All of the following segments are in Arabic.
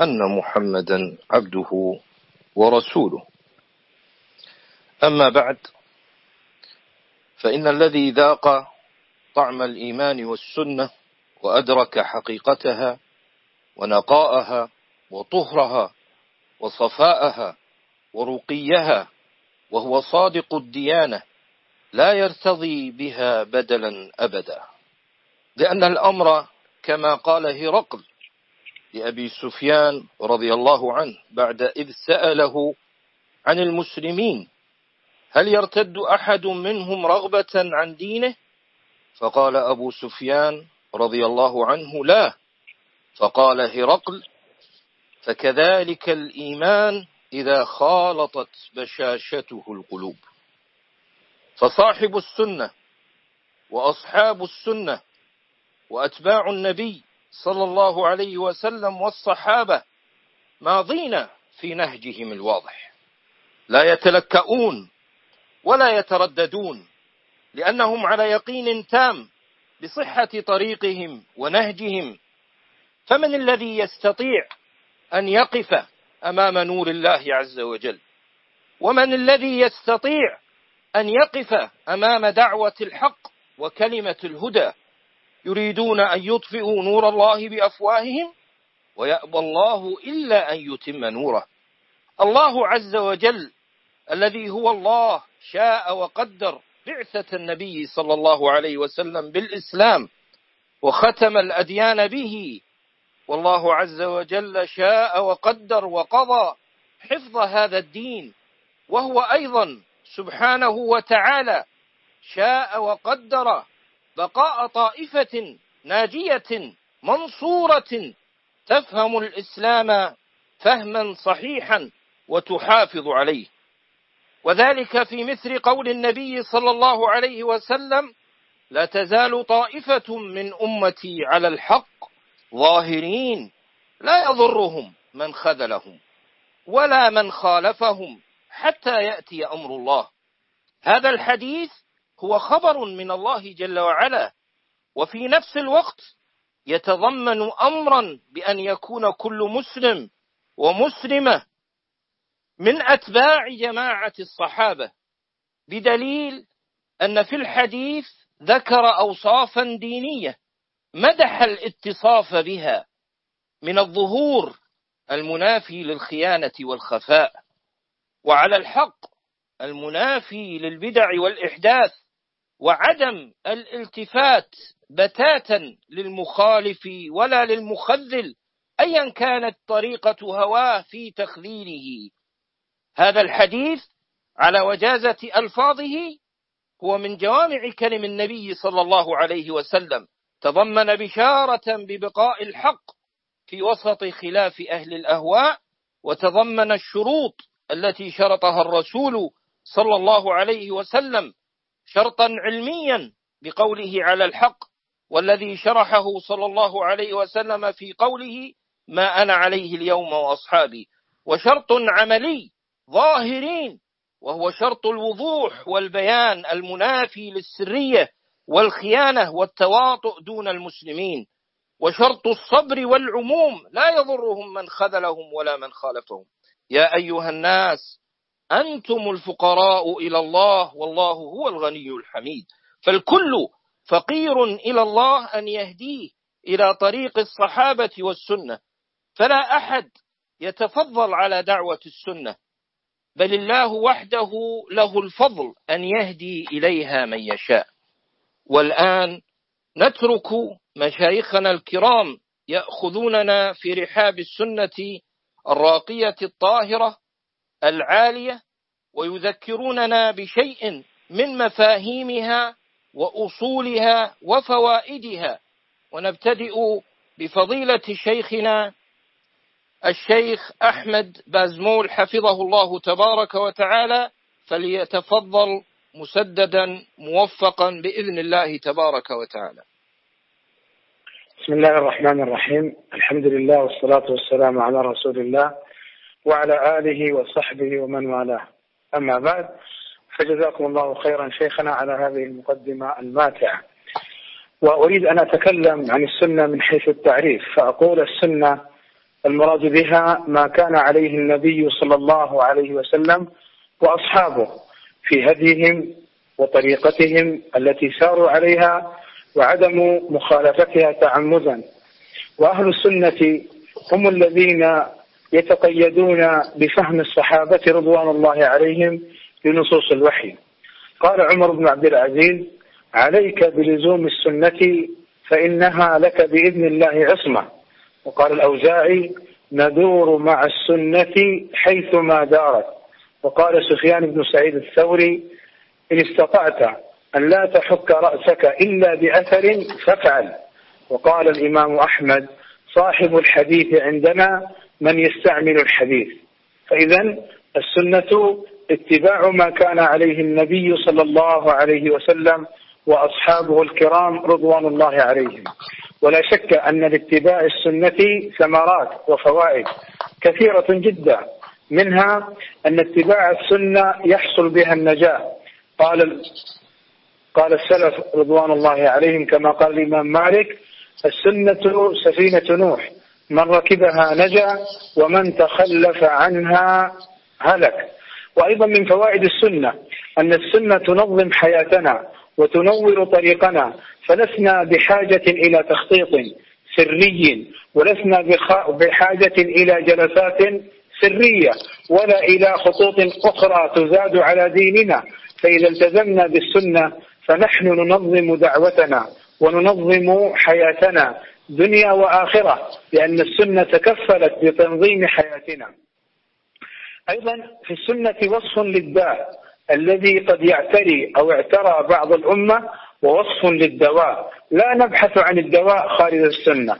أن محمدا عبده ورسوله. أما بعد فإن الذي ذاق طعم الإيمان والسنة وأدرك حقيقتها ونقاءها وطهرها وصفاءها ورقيها وهو صادق الديانة لا يرتضي بها بدلا أبدا. لأن الأمر كما قال هرقل لأبي سفيان رضي الله عنه بعد إذ سأله عن المسلمين هل يرتد أحد منهم رغبة عن دينه؟ فقال أبو سفيان رضي الله عنه لا. فقال هرقل فكذلك الإيمان إذا خالطت بشاشته القلوب. فصاحب السنة وأصحاب السنة وأتباع النبي صلى الله عليه وسلم والصحابة ماضين في نهجهم الواضح. لا يتلكؤون ولا يترددون لأنهم على يقين تام بصحة طريقهم ونهجهم. فمن الذي يستطيع أن يقف أمام نور الله عز وجل؟ ومن الذي يستطيع أن يقف أمام دعوة الحق وكلمة الهدى يريدون أن يطفئوا نور الله بأفواههم ويأبى الله إلا أن يتم نوره. الله عز وجل الذي هو الله شاء وقدر بعثة النبي صلى الله عليه وسلم بالإسلام وختم الأديان به. والله عز وجل شاء وقدر وقضى حفظ هذا الدين. وهو أيضا سبحانه وتعالى شاء وقدر بقاء طائفة ناجية منصورة تفهم الإسلام فهما صحيحا وتحافظ عليه. وذلك في مثل قول النبي صلى الله عليه وسلم لا تزال طائفة من أمتي على الحق ظاهرين لا يضرهم من خذلهم ولا من خالفهم حتى يأتي أمر الله. هذا الحديث هو خبر من الله جل وعلا وفي نفس الوقت يتضمن أمرا بأن يكون كل مسلم ومسلمة من أتباع جماعة الصحابة بدليل أن في الحديث ذكر أوصافا دينية مدح الاتصاف بها من الظهور المنافي للخيانة والخفاء وعلى الحق المنافي للبدع والإحداث وعدم الالتفات بتاتا للمخالف ولا للمخذل أيا كانت طريقة هواه في تخذيله. هذا الحديث على وجازة ألفاظه هو من جوامع كلم النبي صلى الله عليه وسلم. تضمن بشارة ببقاء الحق في وسط خلاف أهل الأهواء وتضمن الشروط التي شرطها الرسول صلى الله عليه وسلم شرطا علميا بقوله على الحق والذي شرحه صلى الله عليه وسلم في قوله ما أنا عليه اليوم وأصحابي. وشرط عملي ظاهرين وهو شرط الوضوح والبيان المنافي للسرية والخيانة والتواطؤ دون المسلمين. وشرط الصبر والعموم لا يضرهم من خذلهم ولا من خالفهم. يا أيها الناس أنتم الفقراء إلى الله والله هو الغني الحميد. فالكل فقير إلى الله أن يهديه إلى طريق الصحابة والسنة. فلا أحد يتفضل على دعوة السنة بل الله وحده له الفضل أن يهدي إليها من يشاء. والآن نترك مشايخنا الكرام يأخذوننا في رحاب السنة الراقية الطاهرة العالية ويذكروننا بشيء من مفاهيمها وأصولها وفوائدها. ونبتدئ بفضيلة شيخنا الشيخ أحمد بازمول حفظه الله تبارك وتعالى فليتفضل مسددا موفقا بإذن الله تبارك وتعالى. بسم الله الرحمن الرحيم. الحمد لله والصلاة والسلام على رسول الله. وعلى آله وصحبه ومن والاه. أما بعد فجزاكم الله خيرا شيخنا على هذه المقدمة الماتعة. وأريد أن أتكلم عن السنة من حيث التعريف فأقول السنة المراد بها ما كان عليه النبي صلى الله عليه وسلم وأصحابه في هديهم وطريقتهم التي ساروا عليها وعدم مخالفتها تعمدا. وأهل السنة هم الذين يتقيدون بفهم الصحابة رضوان الله عليهم لنصوص الوحي. قال عمر بن عبد العزيز عليك بلزوم السنة فإنها لك بإذن الله عصمة. وقال الأوزاعي ندور مع السنة حيثما دارت. وقال سفيان بن سعيد الثوري إن استطعت أن لا تحك رأسك إلا بأثر فافعل. وقال الإمام أحمد صاحب الحديث عندنا من يستعمل الحديث. فإذا السنة اتباع ما كان عليه النبي صلى الله عليه وسلم وأصحابه الكرام رضوان الله عليهم. ولا شك أن لاتباع السنة ثمرات وفوائد كثيرة جدا. منها أن اتباع السنة يحصل بها النجاة. قال قال السلف رضوان الله عليهم كما قال الإمام مالك السنة سفينة نوح. من ركبها نجا ومن تخلف عنها هلك. وأيضا من فوائد السنة أن السنة تنظم حياتنا وتنور طريقنا فلسنا بحاجة إلى تخطيط سري ولسنا بحاجة إلى جلسات سرية ولا إلى خطوط أخرى تزاد على ديننا. فإذا التزمنا بالسنة فنحن ننظم دعوتنا وننظم حياتنا. دنيا وآخرة لأن السنة تكفلت بتنظيم حياتنا. أيضا في السنة وصف للداء الذي قد يعتري أو اعترى بعض الأمة ووصف للدواء. لا نبحث عن الدواء خارج السنة.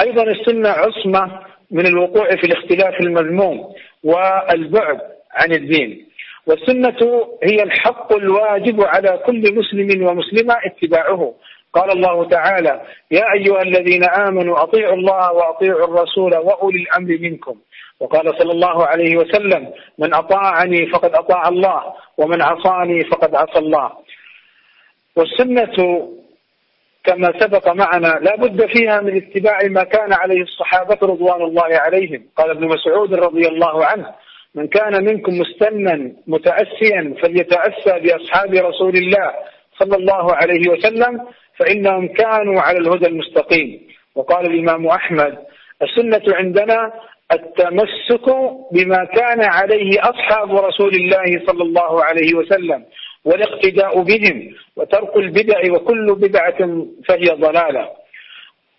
أيضا السنة عصمة من الوقوع في الاختلاف المذموم والبعد عن الدين. والسنة هي الحق الواجب على كل مسلم ومسلمة اتباعه. قال الله تعالى يا أيها الذين آمنوا أطيعوا الله وأطيعوا الرسول وأولي الأمر منكم. وقال صلى الله عليه وسلم من أطاعني فقد أطاع الله ومن عصاني فقد عصى الله. والسنة كما سبق معنا لا بد فيها من اتباع ما كان عليه الصحابة رضوان الله عليهم. قال ابن مسعود رضي الله عنه من كان منكم مستنا متأسيا فليتأسى بأصحاب رسول الله صلى الله عليه وسلم فإنهم كانوا على الهدى المستقيم. وقال الإمام أحمد السنة عندنا التمسك بما كان عليه أصحاب رسول الله صلى الله عليه وسلم والاقتداء بهم وترك البدع وكل بدعة فهي ضلالة.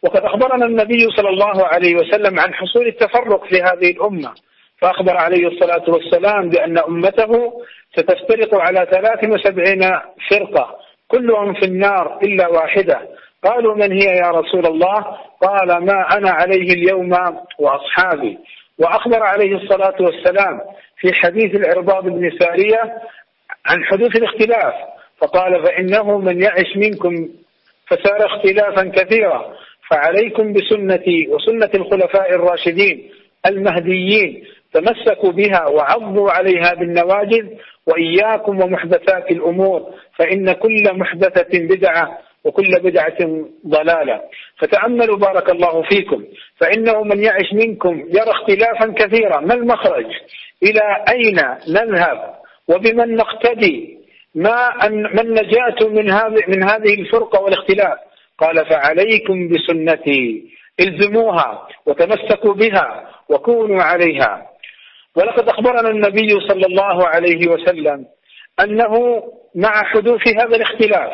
وقد أخبرنا النبي صلى الله عليه وسلم عن حصول التفرق في هذه الأمة فأخبر عليه الصلاة والسلام بأن أمته ستفترق على 73 فرقة. كلهم في النار إلا واحدة. قالوا من هي يا رسول الله؟ قال ما أنا عليه اليوم وأصحابي. وأخبر عليه الصلاة والسلام في حديث العرباض بن سارية عن حدوث الاختلاف. فقال فإنه من يعش منكم فسار اختلافا كثيرا. فعليكم بسنتي وسنة الخلفاء الراشدين المهديين تمسكوا بها وعضوا عليها بالنواجذ وإياكم ومحدثات الأمور فإن كل محدثة بدعة وكل بدعة ضلالة. فتأملوا بارك الله فيكم. فإنه من يعش منكم يرى اختلافا كثيرا. ما المخرج؟ إلى أين نذهب؟ وبمن نقتدي؟ ما ما النجاة من هذه من هذه الفرقة والاختلاف؟ قال فعليكم بسنتي. الزموها وتمسكوا بها وكونوا عليها. ولقد أخبرنا النبي صلى الله عليه وسلم أنه مع حدوث هذا الاختلاف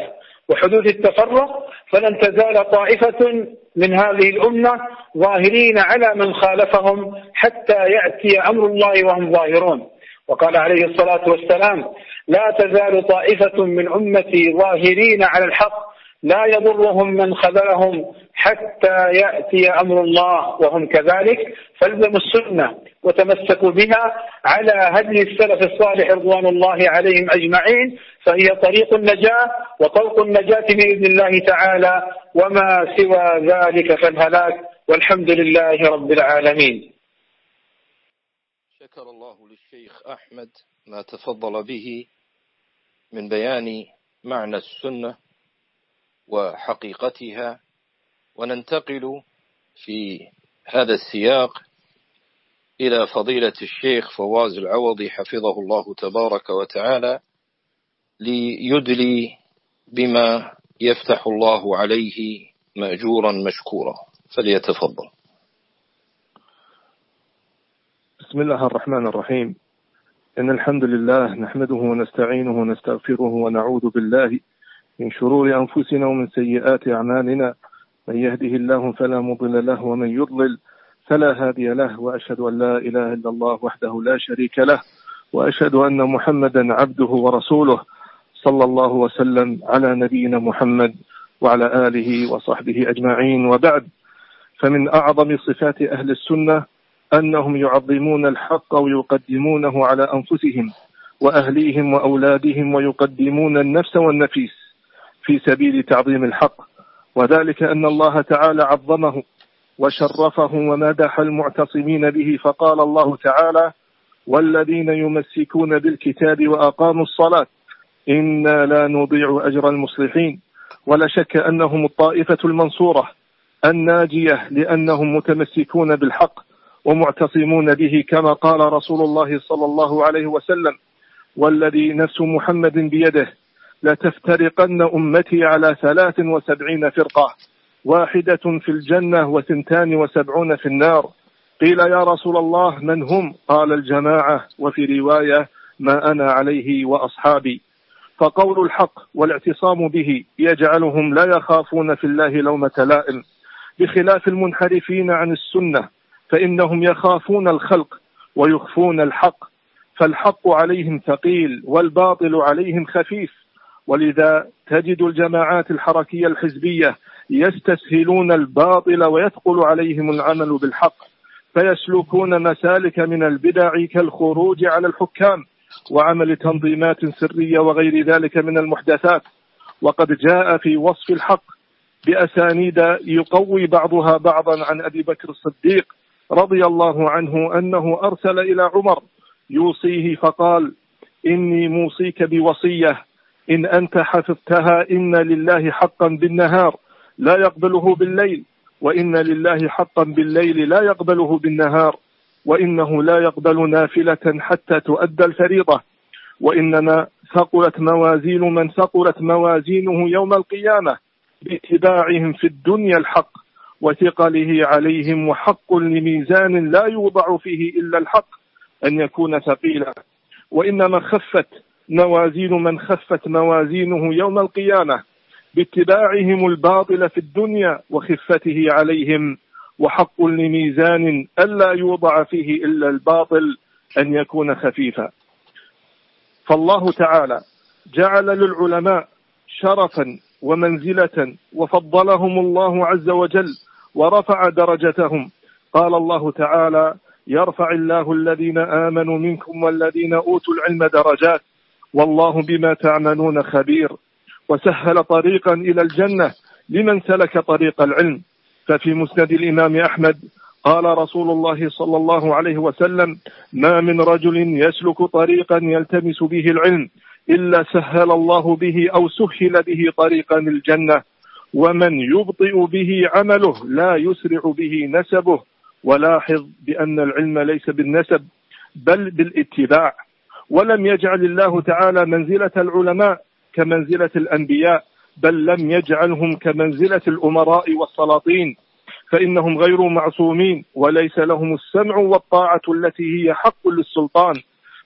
وحدوث التفرق فلن تزال طائفة من هذه الأمة ظاهرين على من خالفهم حتى يأتي أمر الله وهم ظاهرون. وقال عليه الصلاة والسلام لا تزال طائفة من أمتي ظاهرين على الحق لا يضرهم من خذلهم حتى يأتي أمر الله وهم كذلك فالزموا السنة وتمسكوا بها على هدي السلف الصالح رضوان الله عليهم أجمعين فهي طريق النجاة وطوق النجاة بإذن الله تعالى وما سوى ذلك فالهلاك والحمد لله رب العالمين. شكر الله للشيخ أحمد ما تفضل به من بيان معنى السنة وحقيقتها وننتقل في هذا السياق إلى فضيلة الشيخ فواز العوضي حفظه الله تبارك وتعالى ليدلي بما يفتح الله عليه مأجورا مشكورا. فليتفضل. بسم الله الرحمن الرحيم. إن الحمد لله نحمده ونستعينه ونستغفره ونعوذ بالله من شرور أنفسنا ومن سيئات أعمالنا من يهده الله فلا مضل له ومن يضلل فلا هادي له وأشهد أن لا إله إلا الله وحده لا شريك له وأشهد أن محمدا عبده ورسوله صلى الله وسلم على نبينا محمد وعلى آله وصحبه أجمعين. وبعد فمن أعظم صفات أهل السنة أنهم يعظمون الحق ويقدمونه على أنفسهم وأهليهم وأولادهم ويقدمون النفس والنفيس. في سبيل تعظيم الحق وذلك أن الله تعالى عظمه وشرفه ومدح المعتصمين به فقال الله تعالى والذين يمسكون بالكتاب وأقاموا الصلاة إنا لا نضيع أجر المصلحين ولا شك أنهم الطائفة المنصورة الناجية لأنهم متمسكون بالحق ومعتصمون به كما قال رسول الله صلى الله عليه وسلم والذي نفس محمد بيده لتفترقن أمتي على ثلاث وسبعين فرقة واحدة في الجنة وثنتان وسبعون في النار. قيل يا رسول الله من هم؟ قال الجماعة وفي رواية ما أنا عليه وأصحابي. فقول الحق والاعتصام به يجعلهم لا يخافون في الله لومة لائم. بخلاف المنحرفين عن السنة فإنهم يخافون الخلق ويخفون الحق. فالحق عليهم ثقيل والباطل عليهم خفيف. ولذا تجد الجماعات الحركية الحزبية يستسهلون الباطل ويثقل عليهم العمل بالحق فيسلكون مسالك من البدع كالخروج على الحكام وعمل تنظيمات سرية وغير ذلك من المحدثات. وقد جاء في وصف الحق بأسانيد يقوي بعضها بعضا عن أبي بكر الصديق رضي الله عنه أنه أرسل إلى عمر يوصيه فقال إني موصيك بوصية إن أنت حفظتها إن لله حقا بالنهار لا يقبله بالليل وإن لله حقا بالليل لا يقبله بالنهار وإنه لا يقبل نافلة حتى تؤدى الفريضة. وإنما ثقلت موازين من ثقلت موازينه يوم القيامة باتباعهم في الدنيا الحق وثقله عليهم وحق لميزان لا يوضع فيه إلا الحق أن يكون ثقيلا. وإنما خفت موازين من خفت موازينه يوم القيامة باتباعهم الباطل في الدنيا وخفته عليهم وحق لميزان ألا يوضع فيه إلا الباطل أن يكون خفيفا. فالله تعالى جعل للعلماء شرفا ومنزلة وفضلهم الله عز وجل ورفع درجتهم. قال الله تعالى يرفع الله الذين آمنوا منكم والذين أوتوا العلم درجات والله بما تعملون خبير. وسهل طريقا إلى الجنة لمن سلك طريق العلم. ففي مسند الإمام أحمد قال رسول الله صلى الله عليه وسلم ما من رجل يسلك طريقا يلتمس به العلم إلا سهل الله به أو سهل به طريقا الجنة. ومن يبطئ به عمله لا يسرع به نسبه. ولاحظ بأن العلم ليس بالنسب بل بالاتباع. ولم يجعل الله تعالى منزلة العلماء كمنزلة الأنبياء بل لم يجعلهم كمنزلة الأمراء والسلاطين. فإنهم غير معصومين وليس لهم السمع والطاعة التي هي حق للسلطان.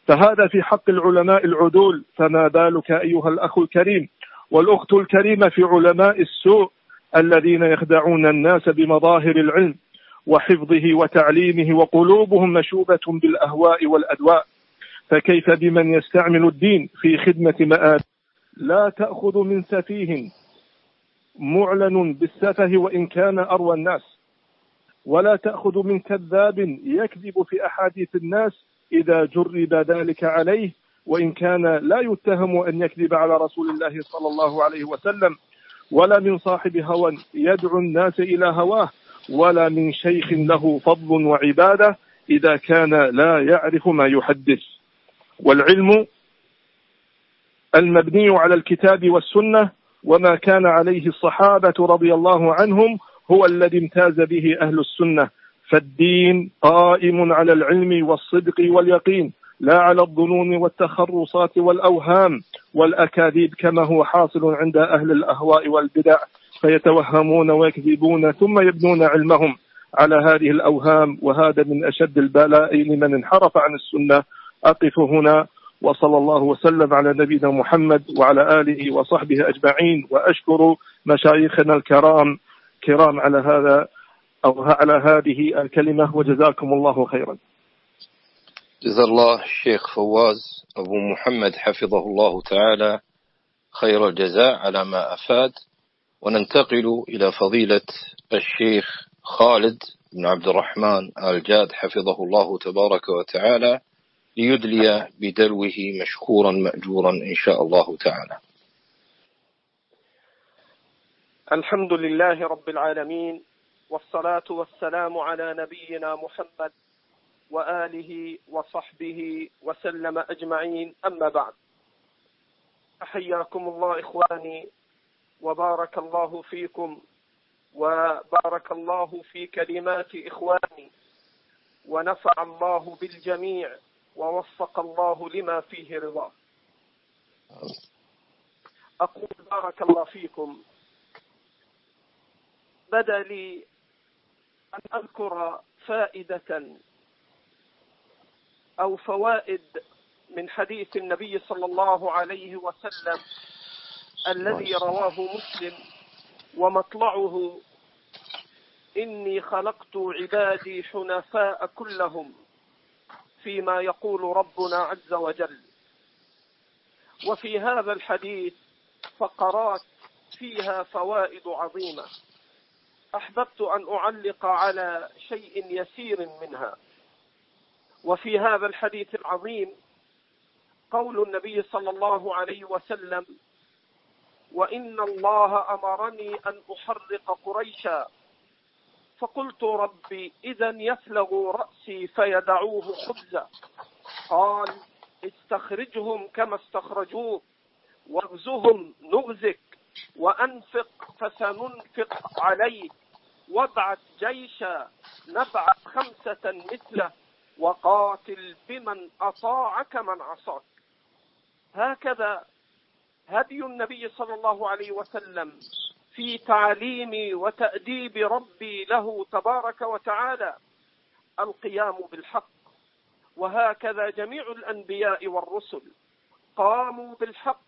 فهذا في حق العلماء العدول. فما بالك أيها الأخ الكريم والأخت الكريمة في علماء السوء الذين يخدعون الناس بمظاهر العلم وحفظه وتعليمه وقلوبهم مشوبة بالأهواء والأدواء؟ فكيف بمن يستعمل الدين في خدمة مآب؟ لا تأخذ من سفيه. معلن بالسفه وإن كان أروى الناس. ولا تأخذ من كذاب يكذب في أحاديث الناس إذا جرب ذلك عليه وإن كان لا يتهم أن يكذب على رسول الله صلى الله عليه وسلم. ولا من صاحب هوى يدعو الناس إلى هواه. ولا من شيخ له فضل وعبادة إذا كان لا يعرف ما يحدث. والعلم المبني على الكتاب والسنة وما كان عليه الصحابة رضي الله عنهم هو الذي امتاز به أهل السنة. فالدين قائم على العلم والصدق واليقين لا على الظنون والتخرصات والأوهام والأكاذيب كما هو حاصل عند أهل الأهواء والبدع. فيتوهمون ويكذبون ثم يبنون علمهم على هذه الأوهام وهذا من أشد البلاء لمن انحرف عن السنة أقف هنا وصلى الله وسلم على نبينا محمد وعلى آله وصحبه أجمعين وأشكر مشايخنا الكرام كرام على هذا أو على هذه الكلمة وجزاكم الله خيرا. جزا الله الشيخ فواز أبو محمد حفظه الله تعالى خير الجزاء على ما أفاد. وننتقل إلى فضيلة الشيخ خالد بن عبد الرحمن آل جاد حفظه الله تبارك وتعالى. ليدلي بدلوه مشكورا مأجورا إن شاء الله تعالى. الحمد لله رب العالمين والصلاة والسلام على نبينا محمد وآله وصحبه وسلم أجمعين أما بعد. أحياكم الله إخواني وبارك الله فيكم وبارك الله في كلمات إخواني ونفع الله بالجميع. ووفق الله لما فيه رضاه أقول بارك الله فيكم. بدأ لي أن أذكر فائدة أو فوائد من حديث النبي صلى الله عليه وسلم الذي رواه مسلم ومطلعه. إني خلقت عبادي حنفاء كلهم. فيما يقول ربنا عز وجل. وفي هذا الحديث فقرات فيها فوائد عظيمة. أحببت أن أعلق على شيء يسير منها. وفي هذا الحديث العظيم قول النبي صلى الله عليه وسلم وإن الله أمرني أن أحرق قريشا فقلت ربي إذا يفلغ رأسي فيدعوه خبزا قال استخرجهم كما استخرجوه واغزهم نغزك وأنفق فسننفق عليك وابعث جيشا نبعث خمسة مثله وقاتل بمن أطاعك من عصاك. هكذا هدي النبي صلى الله عليه وسلم في تعليم وتأديب ربي له تبارك وتعالى. القيام بالحق. وهكذا جميع الأنبياء والرسل قاموا بالحق.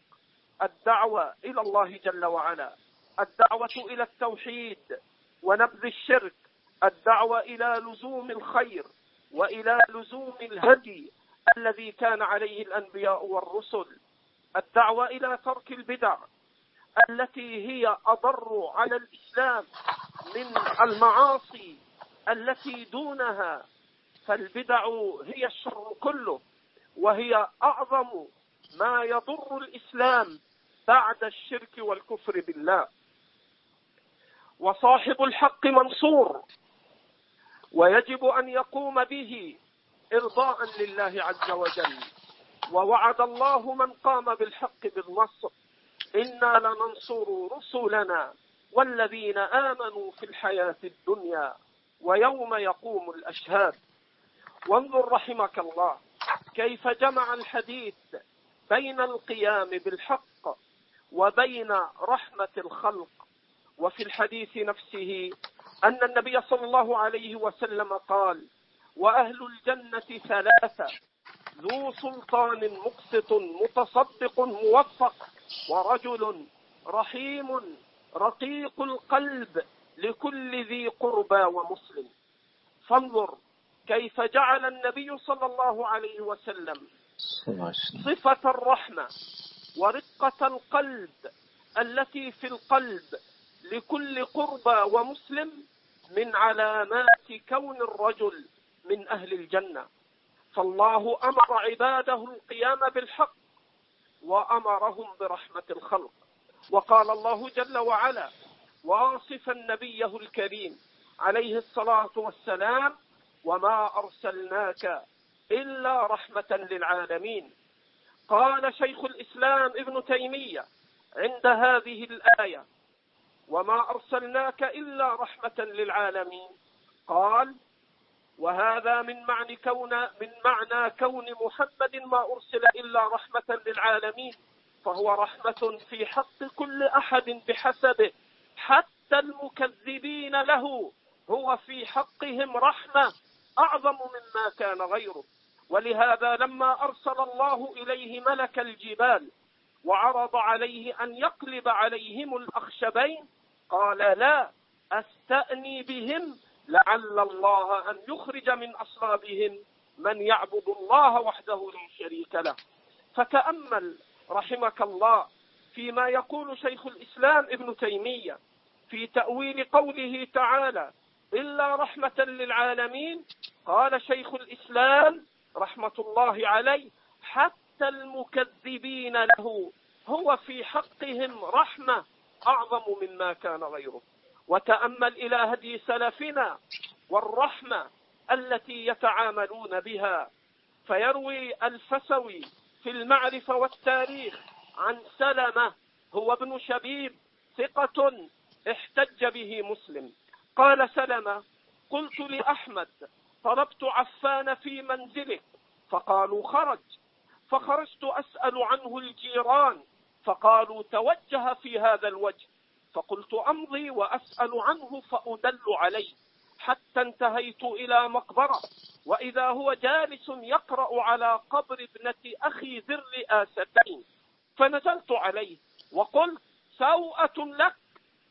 الدعوة إلى الله جل وعلا. الدعوة إلى التوحيد ونبذ الشرك. الدعوة إلى لزوم الخير وإلى لزوم الهدي الذي كان عليه الأنبياء والرسل. الدعوة إلى ترك البدع. التي هي أضر على الإسلام من المعاصي التي دونها فالبدع هي الشر كله وهي أعظم ما يضر الإسلام بعد الشرك والكفر بالله. وصاحب الحق منصور ويجب أن يقوم به إرضاء لله عز وجل. ووعد الله من قام بالحق بالنصر. إنا لننصر رسلنا والذين آمنوا في الحياة الدنيا ويوم يقوم الأشهاد. وانظر رحمك الله كيف جمع الحديث بين القيام بالحق وبين رحمة الخلق. وفي الحديث نفسه أن النبي صلى الله عليه وسلم قال وأهل الجنة ثلاثة. ذو سلطان مقسط متصدق موفق ورجل رحيم رقيق القلب لكل ذي قربى ومسلم. فانظر كيف جعل النبي صلى الله عليه وسلم صفة الرحمة ورقة القلب التي في القلب لكل قربى ومسلم من علامات كون الرجل من أهل الجنة. فالله أمر عباده القيام بالحق وأمرهم برحمة الخلق. وقال الله جل وعلا واصفا نبيه الكريم عليه الصلاة والسلام وما أرسلناك إلا رحمة للعالمين. قال شيخ الإسلام ابن تيمية عند هذه الآية وما أرسلناك إلا رحمة للعالمين. قال وهذا من معنى كون من معنى كون محمد ما أرسل إلا رحمة للعالمين فهو رحمة في حق كل أحد بحسبه. حتى المكذبين له هو في حقهم رحمة أعظم مما كان غيره. ولهذا لما أرسل الله إليه ملك الجبال وعرض عليه أن يقلب عليهم الأخشبين قال لا أستأني بهم لعل الله أن يخرج من أصلابهم من يعبد الله وحده لا شريك له. فتأمل رحمك الله فيما يقول شيخ الإسلام ابن تيمية في تأويل قوله تعالى إلا رحمة للعالمين قال شيخ الإسلام رحمة الله عليه حتى المكذبين له هو في حقهم رحمة أعظم مما كان غيره وتأمل إلى هدي سلفنا والرحمة التي يتعاملون بها. فيروي الفسوي في المعرفة والتاريخ عن سلمة هو ابن شبيب ثقة احتج به مسلم. قال سلمة قلت لأحمد طلبت عفان في منزله فقالوا خرج. فخرجت أسأل عنه الجيران. فقالوا توجه في هذا الوجه. فقلت أمضي وأسأل عنه فأدل عليه. حتى انتهيت إلى مقبرة وإذا هو جالس يقرأ على قبر ابنة أخي ذي الرئاستين فنزلت عليه وقلت سوءة لك.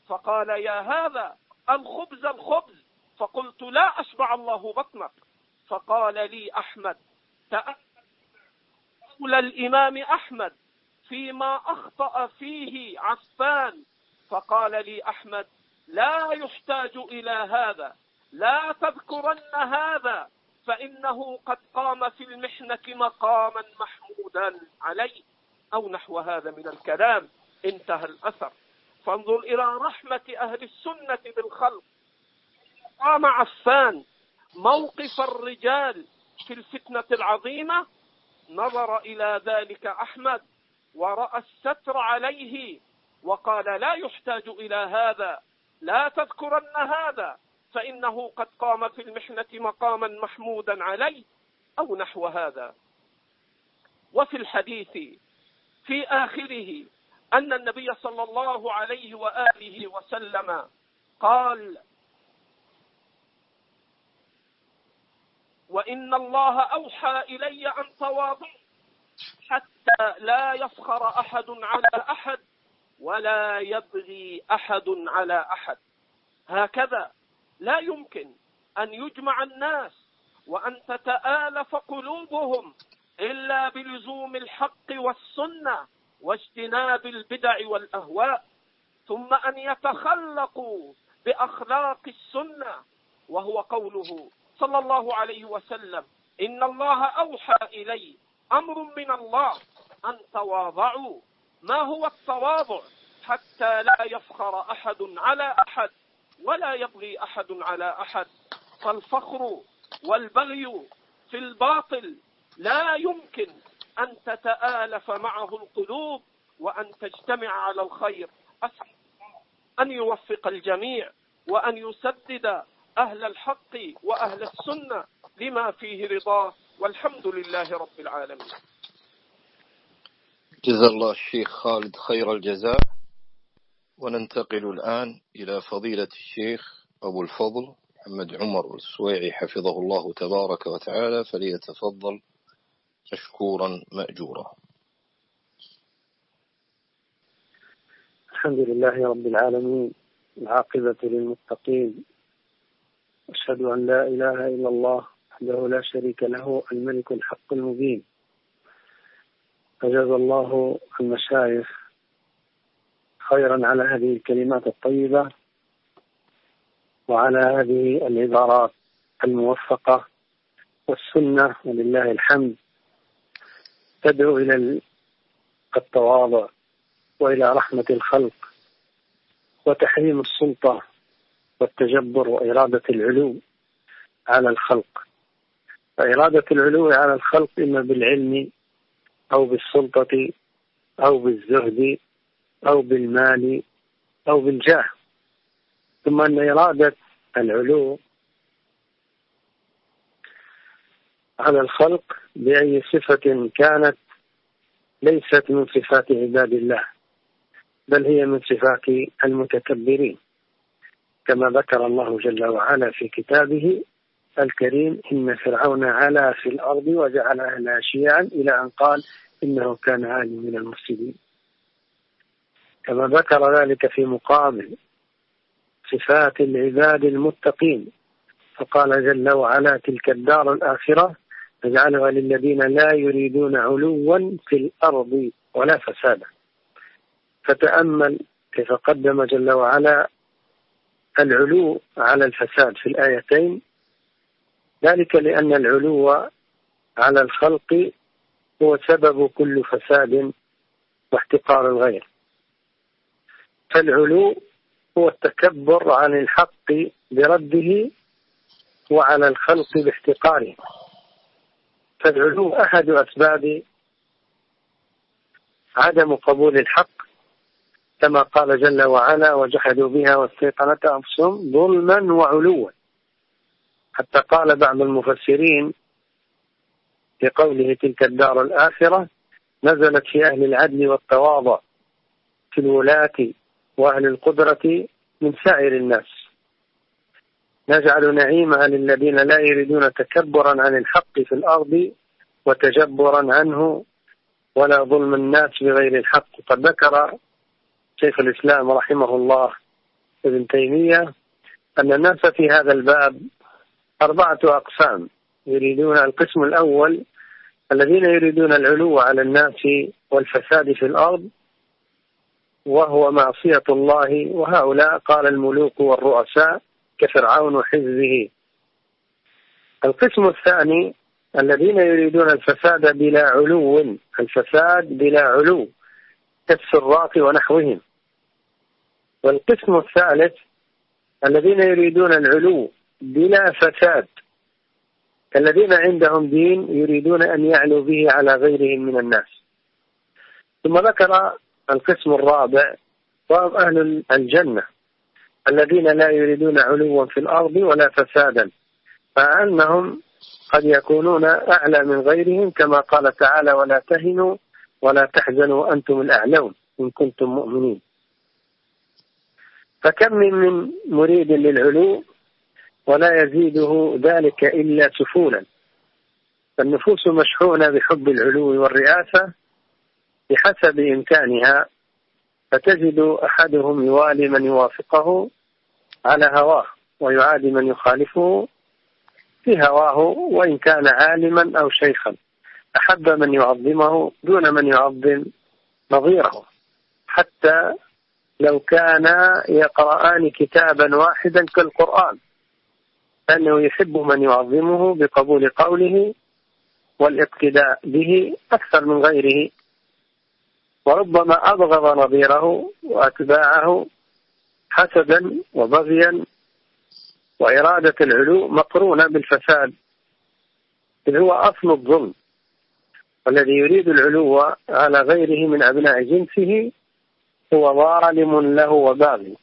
فقال يا هذا الخبز الخبز. فقلت لا أشبع الله بطنك. فقال لي أحمد تأمل الإمام أحمد فيما أخطأ فيه عفان. فقال لي أحمد لا يحتاج إلى هذا لا تذكرن هذا فإنه قد قام في المحنة مقاما محمودا عليه أو نحو هذا من الكلام. انتهى الأثر. فانظر إلى رحمة أهل السنة بالخلق. قام عفان موقف الرجال في الفتنة العظيمة. نظر إلى ذلك أحمد ورأى الستر عليه. وقال لا يحتاج إلى هذا لا تذكرن هذا فإنه قد قام في المحنة مقاما محمودا عليه أو نحو هذا. وفي الحديث في آخره أن النبي صلى الله عليه وآله وسلم قال وإن الله أوحى إلي أن تواضع حتى لا يفخر أحد على أحد ولا يبغي أحد على أحد. هكذا لا يمكن أن يجمع الناس وأن تتآلف قلوبهم إلا بلزوم الحق والسنة واجتناب البدع والأهواء ثم أن يتخلقوا بأخلاق السنة وهو قوله صلى الله عليه وسلم إن الله أوحى إلي أمر من الله أن تواضعوا. ما هو التواضع حتى لا يفخر أحد على أحد ولا يبغي أحد على أحد؟ فالفخر والبغي في الباطل لا يمكن أن تتآلف معه القلوب وأن تجتمع على الخير. أسأل أن يوفق الجميع وأن يسدد أهل الحق وأهل السنة لما فيه رضاه والحمد لله رب العالمين. جزا الله الشيخ خالد خير الجزاء. وننتقل الآن إلى فضيلة الشيخ أبو الفضل محمد عمر السويعي حفظه الله تبارك وتعالى فليتفضل مشكورا مأجورا. الحمد لله رب العالمين العاقبة للمتقين أشهد أن لا إله إلا الله وحده لا شريك له الملك الحق المبين. أجاز الله المشايخ خيرا على هذه الكلمات الطيبة وعلى هذه العبارات الموفقة والسنة ولله الحمد. تدعو إلى التواضع وإلى رحمة الخلق وتحريم السلطة والتجبر وإرادة العلو على الخلق. فإرادة العلو على الخلق إما بالعلم أو بالسلطة أو بالزهد أو بالمال أو بالجاه. ثم أن إرادة العلو على الخلق بأي صفة كانت ليست من صفات عباد الله بل هي من صفات المتكبرين. كما ذكر الله جل وعلا في كتابه الكريم إن فرعون علا في الأرض وجعل أهلها شيعا إلى أن قال إنه كان عالي من المفسدين. كما ذكر ذلك في مقابل صفات العباد المتقين فقال جل وعلا تلك الدار الآخرة نجعلها للذين لا يريدون علوا في الأرض ولا فسادا. فتأمل كيف قدم جل وعلا العلو على الفساد في الآيتين ذلك لأن العلو على الخلق هو سبب كل فساد واحتقار الغير. فالعلو هو التكبر عن الحق برده وعلى الخلق باحتقاره. فالعلو أحد أسباب عدم قبول الحق كما قال جل وعلا وجحدوا بها واستيقنتها أنفسهم ظلما وعلوا حتى قال بعض المفسرين في قوله تلك الدار الآخرة نزلت في أهل العدل والتواضع في الولاة وأهل القدرة من سائر الناس. نجعل نعيمها للذين لا يريدون تكبرا عن الحق في الأرض وتجبرا عنه ولا ظلم الناس بغير الحق. قد ذكر شيخ الإسلام رحمه الله ابن تيمية أن الناس في هذا الباب أربعة أقسام يريدون القسم الأول الذين يريدون العلو على الناس والفساد في الأرض وهو معصية الله وهؤلاء قال الملوك والرؤساء كفرعون وحزبه القسم الثاني الذين يريدون الفساد بلا علو الفساد بلا علو كالسراق ونحوهم. والقسم الثالث الذين يريدون العلو بلا فساد. الذين عندهم دين يريدون أن يعلوا به على غيرهم من الناس. ثم ذكر القسم الرابع وهم أهل الجنة الذين لا يريدون علوا في الأرض ولا فسادا فأنهم قد يكونون أعلى من غيرهم كما قال تعالى ولا تهنوا ولا تحزنوا أنتم الأعلون إن كنتم مؤمنين. فكم من مريد للعلو ولا يزيده ذلك إلا سفولا. فالنفوس مشحونة بحب العلو والرئاسة بحسب إمكانها فتجد أحدهم يوالي من يوافقه على هواه ويعادي من يخالفه في هواه وإن كان عالما أو شيخا. أحب من يعظمه دون من يعظم نظيره. حتى لو كانا يقرآن كتابا واحدا كالقرآن. فإنه يحب من يعظمه بقبول قوله والاقتداء به أكثر من غيره. وربما أبغض نظيره وأتباعه حسدا وبغيا وإرادة العلو مقرونة بالفساد. إذ هو أصل الظلم. والذي يريد العلو على غيره من أبناء جنسه هو ظالم له وباغي.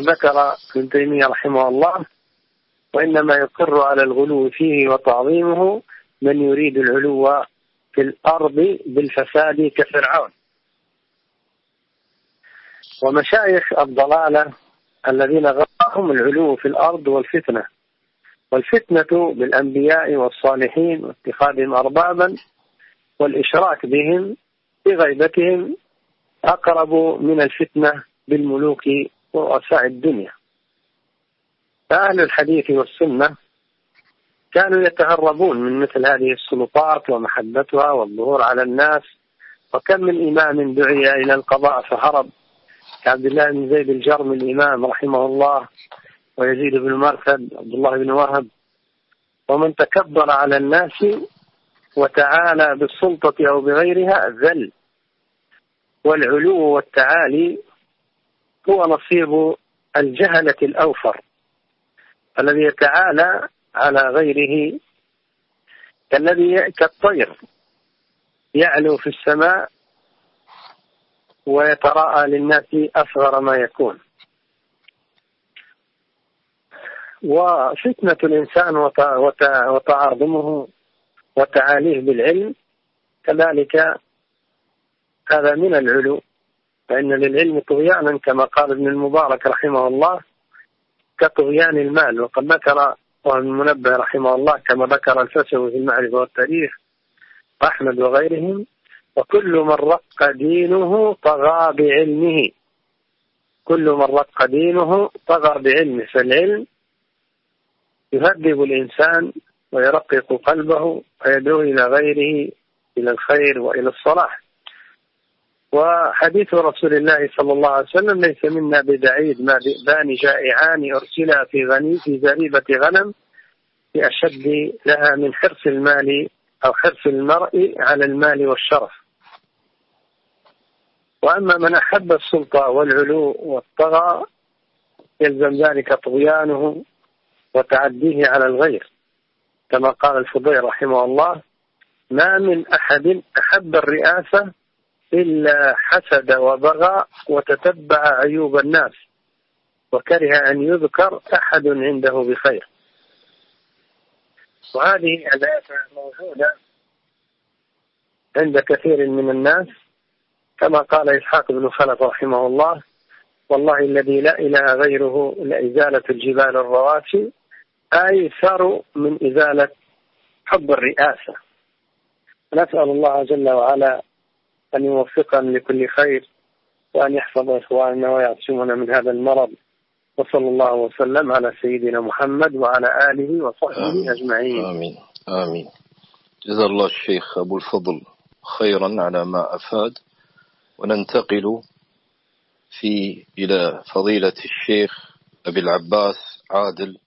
ذكر ابن تيمية رحمه الله وإنما يقر على الغلو فيه وتعظيمه من يريد العلو في الأرض بالفساد كفرعون. ومشايخ الضلالة الذين غرهم العلو في الأرض والفتنة والفتنة بالأنبياء والصالحين واتخاذهم أربابا والإشراك بهم بغيبتهم أقرب من الفتنة بالملوك ورؤساء الدنيا. فأهل الحديث والسنة كانوا يتهربون من مثل هذه السلطات ومحبتها والظهور على الناس. وكم من إمام دعي إلى القضاء فهرب. كعبد الله بن زيد الجرمي الإمام رحمه الله ويزيد بن مرثد عبد الله بن وهب. ومن تكبر على الناس وتعالى بالسلطة أو بغيرها ذل. والعلو والتعالي هو نصيب الجهلة الأوفر. الذي يتعالى على غيره كالذي كالطير يعلو في السماء ويتراءى للناس أصغر ما يكون. وفتنة الإنسان وتعاظمه وتعاليه بالعلم كذلك هذا من العلو فإن للعلم طغيانا كما قال ابن المبارك رحمه الله كطغيان المال. وقد ذكر المنبه رحمه الله كما ذكر الفسوي في المعرفة والتاريخ أحمد وغيرهم وكل من رق دينه طغى بعلمه. كل من رق دينه طغى بعلمه. فالعلم يهذب الإنسان ويرقق قلبه ويدعو إلى غيره إلى الخير وإلى الصلاح. وحديث رسول الله صلى الله عليه وسلم ليس منا بدعيد ما ذئبان جائعان أرسلا في غني في زريبة غنم بأشد لها من حرص المال أو حرص المرء على المال والشرف. وأما من أحب السلطة والعلو والطغى يلزم ذلك طغيانه وتعديه على الغير. كما قال الفضيل رحمه الله ما من أحد أحب الرئاسة إلا حسد وبغى وتتبع عيوب الناس وكره أن يذكر أحد عنده بخير. وهذه الآية موجودة عند كثير من الناس كما قال إسحاق بن خلف رحمه الله والله الذي لا إله غيره لإزالة الجبال الرواسي أيسر من إزالة حب الرئاسة. نسأل الله جل وعلا أن يوفقنا لكل خير وأن يحفظ إخواننا ويعصمنا من هذا المرض. وصلى الله وسلم على سيدنا محمد وعلى آله وصحبه آمين. أجمعين. آمين. آمين. جزا الله الشيخ أبو الفضل خيرا على ما أفاد. وننتقل في إلى فضيلة الشيخ أبي العباس عادل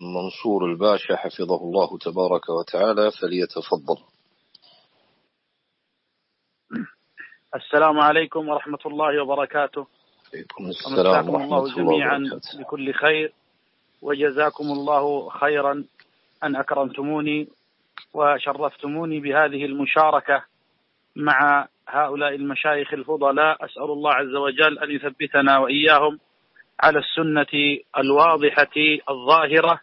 منصور الباشا حفظه الله تبارك وتعالى فليتفضل. السلام عليكم ورحمة الله وبركاته. عليكم السلام ورحمة الله جميعا بكل خير. وجزاكم الله خيرا أن أكرمتموني وشرفتموني بهذه المشاركة مع هؤلاء المشايخ الفضلاء. أسأل الله عز وجل أن يثبتنا وإياهم على السنة الواضحة الظاهرة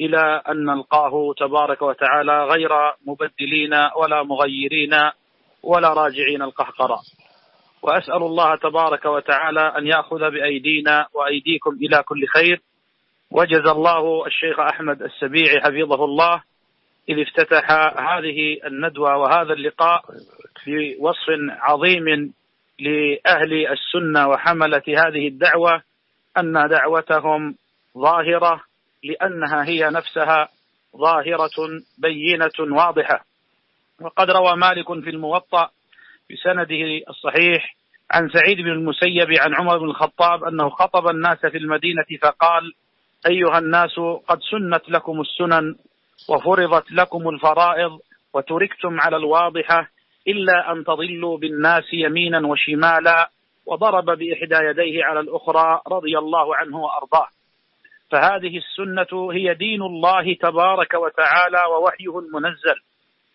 إلى أن نلقاه تبارك وتعالى غير مبدلين ولا مغيرين. ولا راجعين القهقرة. وأسأل الله تبارك وتعالى أن يأخذ بأيدينا وأيديكم إلى كل خير. وجزى الله الشيخ أحمد السبيعي حفظه الله. إذ افتتح هذه الندوة وهذا اللقاء في وصف عظيم لأهل السنة وحملة هذه الدعوة أن دعوتهم ظاهرة لأنها هي نفسها ظاهرة بينة واضحة. وقد روى مالك في الموطأ بسنده الصحيح عن سعيد بن المسيب عن عمر بن الخطاب أنه خطب الناس في المدينة فقال أيها الناس قد سنت لكم السنن وفرضت لكم الفرائض وتركتم على الواضحة إلا أن تضلوا بالناس يمينا وشمالا وضرب بإحدى يديه على الأخرى رضي الله عنه وأرضاه. فهذه السنة هي دين الله تبارك وتعالى ووحيه المنزل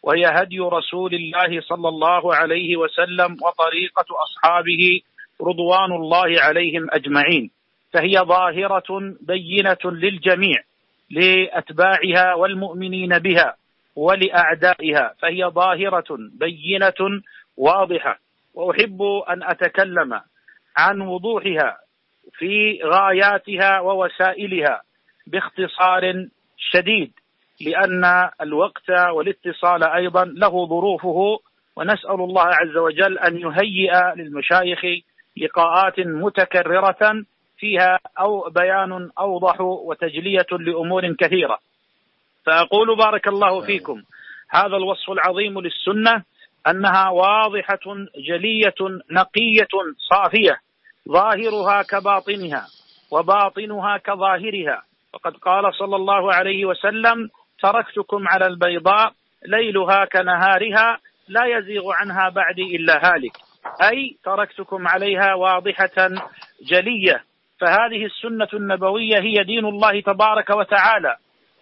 وهي هدي رسول الله صلى الله عليه وسلم وطريقة أصحابه رضوان الله عليهم أجمعين. فهي ظاهرة بينة للجميع لأتباعها والمؤمنين بها ولأعدائها. فهي ظاهرة بينة واضحة. وأحب أن أتكلم عن وضوحها في غاياتها ووسائلها باختصار شديد. لأن الوقت والاتصال أيضا له ظروفه ونسأل الله عز وجل أن يهيئ للمشايخ لقاءات متكررة فيها أو بيان أوضح وتجلية لأمور كثيرة. فأقول بارك الله فيكم هذا الوصف العظيم للسنة أنها واضحة جلية نقية صافية ظاهرها كباطنها وباطنها كظاهرها. وقد قال صلى الله عليه وسلم تركتكم على البيضاء ليلها كنهارها لا يزيغ عنها بعدي إلا هالك. أي تركتكم عليها واضحة جلية. فهذه السنة النبوية هي دين الله تبارك وتعالى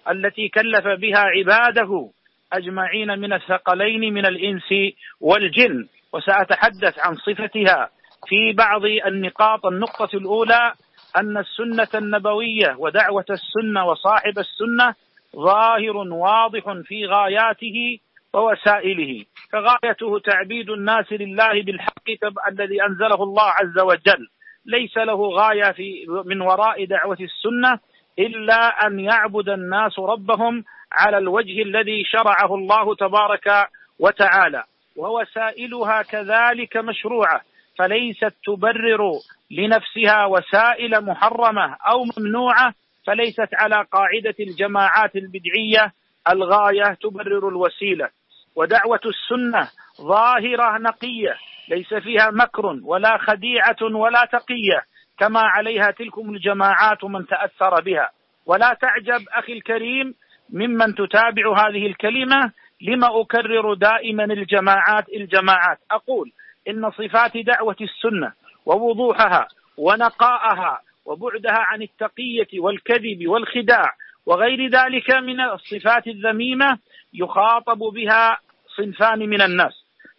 التي كلف بها عباده أجمعين من الثقلين من الإنس والجن. وسأتحدث عن صفتها في بعض النقاط. النقطة الأولى أن السنة النبوية ودعوة السنة وصاحب السنة ظاهر واضح في غاياته ووسائله فغايته تعبيد الناس لله بالحق الذي أنزله الله عز وجل. ليس له غاية في من وراء دعوة السنة إلا أن يعبد الناس ربهم على الوجه الذي شرعه الله تبارك وتعالى. ووسائلها كذلك مشروعة. فليست تبرر لنفسها وسائل محرمة أو ممنوعة فليست على قاعدة الجماعات البدعية الغاية تبرر الوسيلة. ودعوة السنة ظاهرة نقية ليس فيها مكر ولا خديعة ولا تقية كما عليها تلكم الجماعات من تأثر بها. ولا تعجب أخي الكريم ممن تتابع هذه الكلمة لما أكرر دائما الجماعات الجماعات. أقول إن صفات دعوة السنة ووضوحها ونقاءها وبعدها عن التقية والكذب والخداع وغير ذلك من الصفات الذميمة يخاطب بها صنفان من الناس.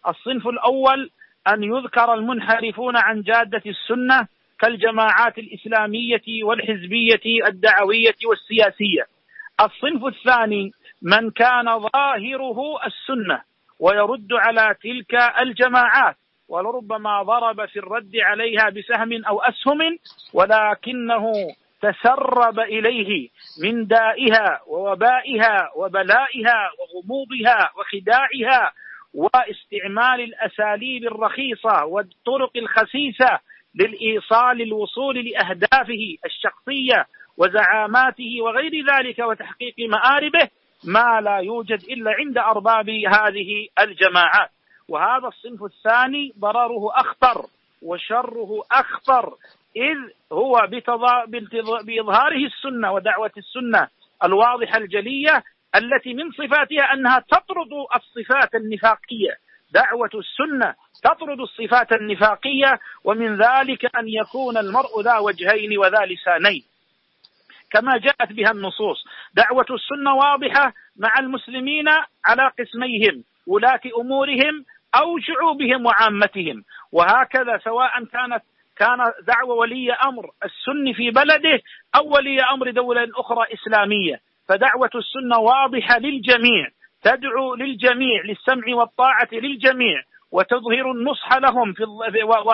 الصنف الأول أن يذكر المنحرفون عن جادة السنة كالجماعات الإسلامية والحزبية الدعوية والسياسية. الصنف الثاني من كان ظاهره السنة ويرد على تلك الجماعات ولربما ضرب في الرد عليها بسهم أو أسهم ولكنه تسرب إليه من دائها ووبائها وبلائها وغموضها وخداعها واستعمال الأساليب الرخيصة والطرق الخسيسة للإيصال الوصول لأهدافه الشخصية وزعاماته وغير ذلك وتحقيق مآربه ما لا يوجد إلا عند أرباب هذه الجماعات. وهذا الصنف الثاني ضرره أخطر وشره أخطر إذ هو بإظهاره السنة ودعوة السنة الواضحة الجلية التي من صفاتها أنها تطرد الصفات النفاقية. دعوة السنة تطرد الصفات النفاقية ومن ذلك أن يكون المرء ذا وجهين وذا لسانين. كما جاءت بها النصوص. دعوة السنة واضحة مع المسلمين على قسميهم ولاة أمورهم أو شعوبهم وعامتهم. وهكذا سواء كانت كان دعوة ولي أمر السني في بلده أو ولي أمر دولة أخرى إسلامية. فدعوة السنة واضحة للجميع تدعو للجميع للسمع والطاعة للجميع وتظهر النصح لهم في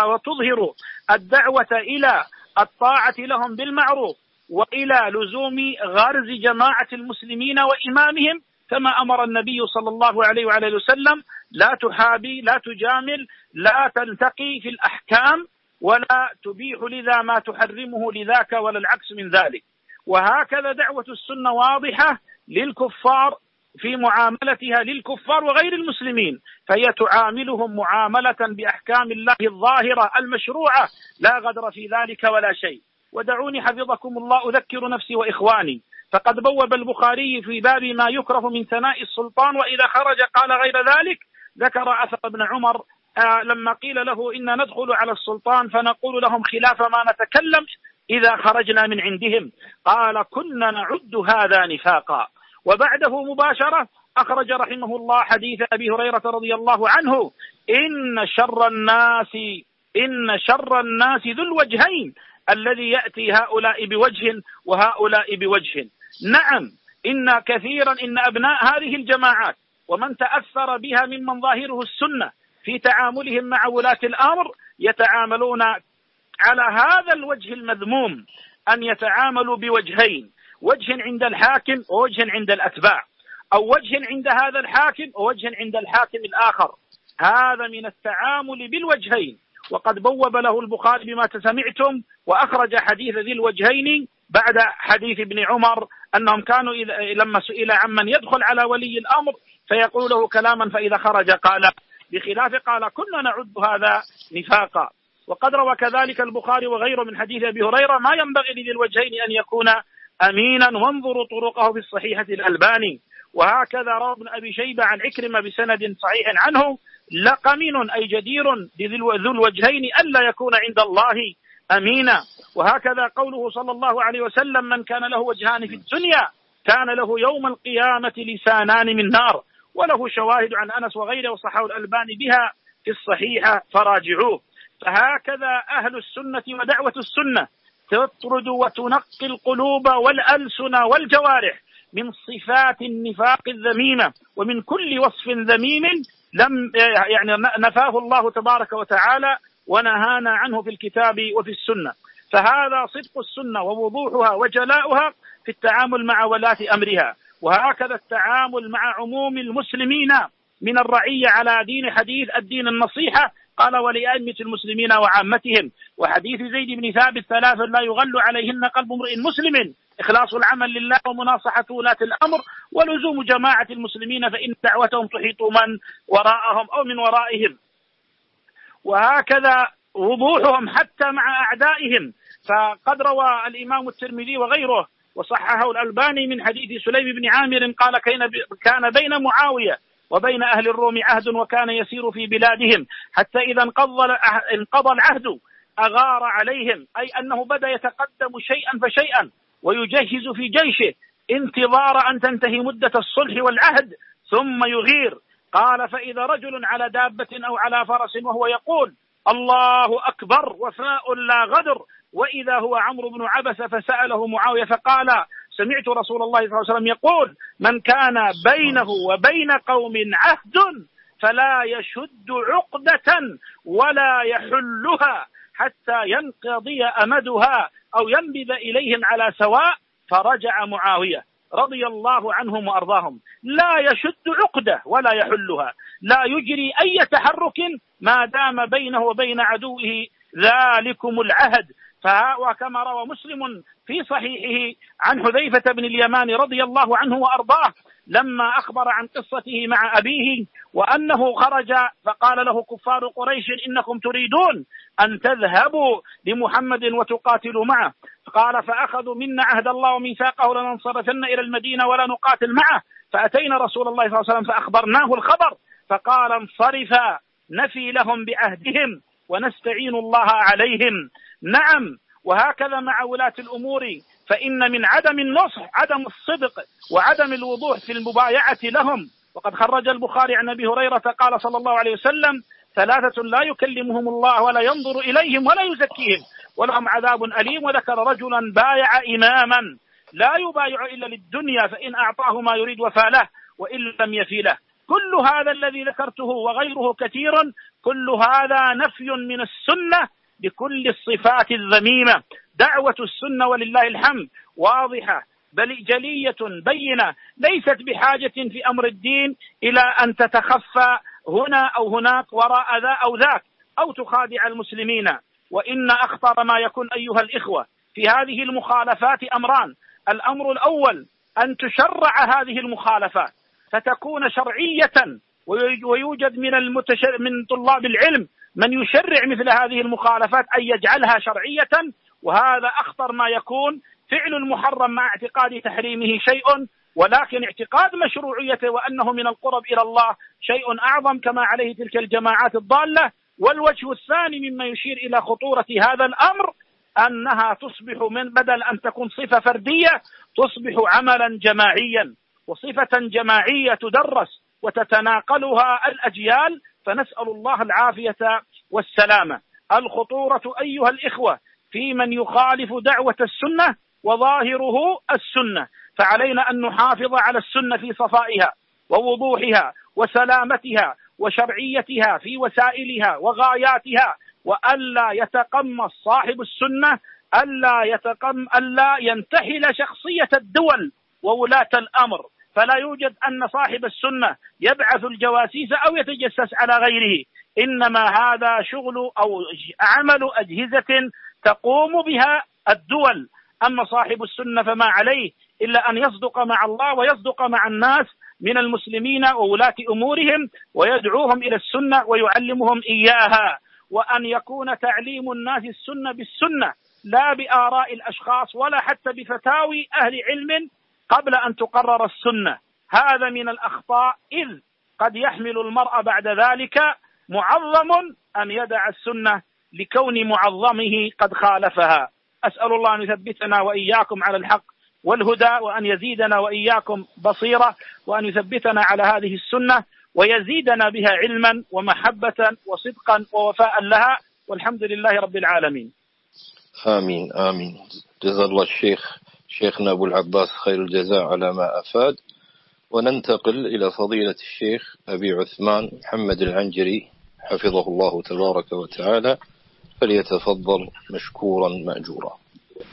وتظهر الدعوة إلى الطاعة لهم بالمعروف وإلى لزوم غرز جماعة المسلمين وإمامهم كما أمر النبي صلى الله عليه وعلى وسلم لا تحابي لا تجامل لا تلتقي في الأحكام ولا تبيح لذا ما تحرمه لذاك ولا العكس من ذلك. وهكذا دعوة السنة واضحة للكفار في معاملتها للكفار وغير المسلمين فهي تعاملهم معاملة بأحكام الله الظاهرة المشروعة لا غدر في ذلك ولا شيء. ودعوني حفظكم الله أذكر نفسي وإخواني. فقد بوب البخاري في باب ما يكره من ثناء السلطان وإذا خرج قال غير ذلك ذكر أثر ابن عمر آه لما قيل له إن ندخل على السلطان فنقول لهم خلاف ما نتكلم إذا خرجنا من عندهم. قال كنا نعد هذا نفاقا. وبعده مباشرة أخرج رحمه الله حديث أبي هريرة رضي الله عنه إن شر الناس إن شر الناس ذو الوجهين الذي يأتي هؤلاء بوجه وهؤلاء بوجه. نعم إن كثيرا إن أبناء هذه الجماعات ومن تأثر بها ممن ظاهره السنة في تعاملهم مع ولاة الأمر يتعاملون على هذا الوجه المذموم أن يتعاملوا بوجهين وجه عند الحاكم ووجه عند الأتباع أو وجه عند هذا الحاكم ووجه عند الحاكم الآخر. هذا من التعامل بالوجهين. وقد بوب له البخاري بما سمعتم وأخرج حديث ذي الوجهين بعد حديث ابن عمر أنهم كانوا لما سئل عمن يدخل على ولي الأمر فيقول له كلاما فإذا خرج قال بخلاف قال كنا نعد هذا نفاقا. وقد روى كذلك البخاري وغيره من حديث أبي هريرة ما ينبغي لذي الوجهين أن يكون أمينا وانظروا طرقه في الصحيحة الألباني. وهكذا روى ابن أبي شيبة عن عكرمة بسند صحيح عنه لقمين أي جدير ذو الوجهين ألا يكون عند الله أمينا وهكذا قوله صلى الله عليه وسلم من كان له وجهان في الدنيا كان له يوم القيامة لسانان من نار وله شواهد عن أنس وغيره وصححه الألباني بها في الصحيحة فراجعوه. فهكذا أهل السنة ودعوة السنة تطرد وتنقي القلوب والألسن والجوارح من صفات النفاق الذميمة ومن كل وصف ذميم لم يعني نفاه الله تبارك وتعالى ونهانا عنه في الكتاب وفي السنة. فهذا صدق السنة ووضوحها وجلاؤها في التعامل مع ولاة أمرها. وهكذا التعامل مع عموم المسلمين من الرعية على دين حديث الدين النصيحة قال ولأئمة المسلمين وعامتهم. وحديث زيد بن ثابت ثلاث لا يغل عليهن قلب امرئ مسلم. إخلاص العمل لله ومناصحة ولاة الأمر ولزوم جماعة المسلمين فإن دعوتهم تحيط من وراءهم أو من ورائهم. وهكذا وضوحهم حتى مع أعدائهم. فقد روى الإمام الترمذي وغيره وصححه الألباني من حديث سليم بن عامر قال كان بين معاوية وبين أهل الروم عهد وكان يسير في بلادهم حتى إذا انقضى العهد أغار عليهم. أي أنه بدأ يتقدم شيئا فشيئا ويجهز في جيشه انتظار أن تنتهي مدة الصلح والعهد ثم يغير. قال فإذا رجل على دابة أو على فرس وهو يقول الله أكبر وفاء لا غدر وإذا هو عمرو بن عبس فسأله معاوية فقال سمعت رسول الله صلى الله عليه وسلم يقول من كان بينه وبين قوم عهد فلا يشد عقدة ولا يحلها حتى ينقضي أمدها أو ينبذ إليهم على سواء فرجع معاوية. رضي الله عنهم وأرضاهم. لا يشد عقدة ولا يحلها. لا يجري أي تحرك ما دام بينه وبين عدوه. ذلكم العهد. وكما روى مسلم في صحيحه عن حذيفة بن اليمان رضي الله عنه وأرضاه لما أخبر عن قصته مع أبيه وأنه خرج فقال له كفار قريش إنكم تريدون أن تذهبوا لمحمد وتقاتلوا معه. قال فأخذوا منا عهد الله وميثاقه لننصرفن إلى المدينة ولا نقاتل معه. فأتينا رسول الله صلى الله عليه وسلم فأخبرناه الخبر. فقال انصرفا نفي لهم بعهدهم ونستعين الله عليهم. نعم وهكذا مع ولاة الأمور. فإن من عدم النصح عدم الصدق وعدم الوضوح في المبايعة لهم. وقد خرج البخاري عن أبي هريرة قال صلى الله عليه وسلم ثلاثة لا يكلمهم الله ولا ينظر إليهم ولا يزكيهم ولهم عذاب أليم وذكر رجلا بايع إماما لا يبايع إلا للدنيا فإن أعطاه ما يريد وفاله وإن لم يفي له. كل هذا الذي ذكرته وغيره كثير كل هذا نفي من السنة بكل الصفات الذميمة. دعوة السنة ولله الحمد واضحة بل جلية بينة ليست بحاجة في أمر الدين إلى أن تتخفى هنا أو هناك وراء ذا أو ذاك أو تخادع المسلمين. وإن أخطر ما يكون أيها الإخوة في هذه المخالفات أمران. الأمر الأول أن تشرع هذه المخالفات. فتكون شرعية ويوجد من المتشر من طلاب العلم من يشرع مثل هذه المخالفات أن يجعلها شرعية. وهذا أخطر ما يكون. فعل المحرم مع اعتقاد تحريمه شيء. ولكن اعتقاد مشروعيته وأنه من القرب إلى الله شيء أعظم كما عليه تلك الجماعات الضالة. والوجه الثاني مما يشير إلى خطورة هذا الأمر أنها تصبح من بدل أن تكون صفة فردية تصبح عملا جماعيا. وصفة جماعية تدرس وتتناقلها الأجيال فنسأل الله العافية والسلامة. الخطورة أيها الإخوة في من يخالف دعوة السنة وظاهره السنة. فعلينا أن نحافظ على السنة في صفائها ووضوحها وسلامتها وشرعيتها في وسائلها وغاياتها وألا يتقمص صاحب السنة ألا يتقم ألا ينتحل شخصية الدول وولاة الأمر. فلا يوجد أن صاحب السنة يبعث الجواسيس أو يتجسس على غيره. إنما هذا شغل أو عمل أجهزة تقوم بها الدول. أما صاحب السنة فما عليه؟ إلا أن يصدق مع الله ويصدق مع الناس من المسلمين وولاة أمورهم ويدعوهم إلى السنة ويعلمهم إياها. وأن يكون تعليم الناس السنة بالسنة لا بآراء الأشخاص ولا حتى بفتاوي أهل علم قبل أن تقرر السنة. هذا من الأخطاء إذ قد يحمل المرء بعد ذلك معظم أن يدع السنة لكون معظمه قد خالفها. أسأل الله أن يثبتنا وإياكم على الحق. والهدى وأن يزيدنا وإياكم بصيرة وأن يثبتنا على هذه السنة ويزيدنا بها علما ومحبة وصدقا ووفاء لها والحمد لله رب العالمين. آمين آمين. جزا الله الشيخ شيخنا أبو العباس خير الجزاء على ما أفاد. وننتقل إلى فضيلة الشيخ أبي عثمان محمد العنجري حفظه الله تبارك وتعالى فليتفضل مشكورا مأجورا.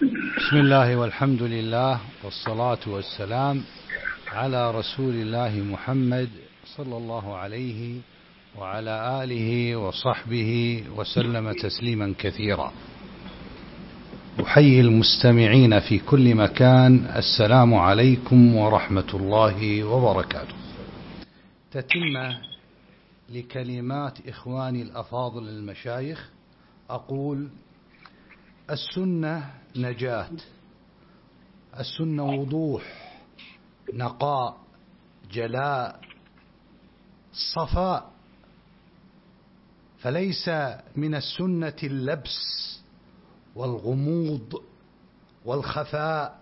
بسم الله والحمد لله والصلاة والسلام على رسول الله محمد صلى الله عليه وعلى آله وصحبه وسلم تسليما كثيرا. أحيي المستمعين في كل مكان. السلام عليكم ورحمة الله وبركاته. تتمة لكلمات إخواني الأفاضل المشايخ. أقول السنة نجاة. السنة وضوح نقاء جلاء صفاء. فليس من السنة اللبس والغموض والخفاء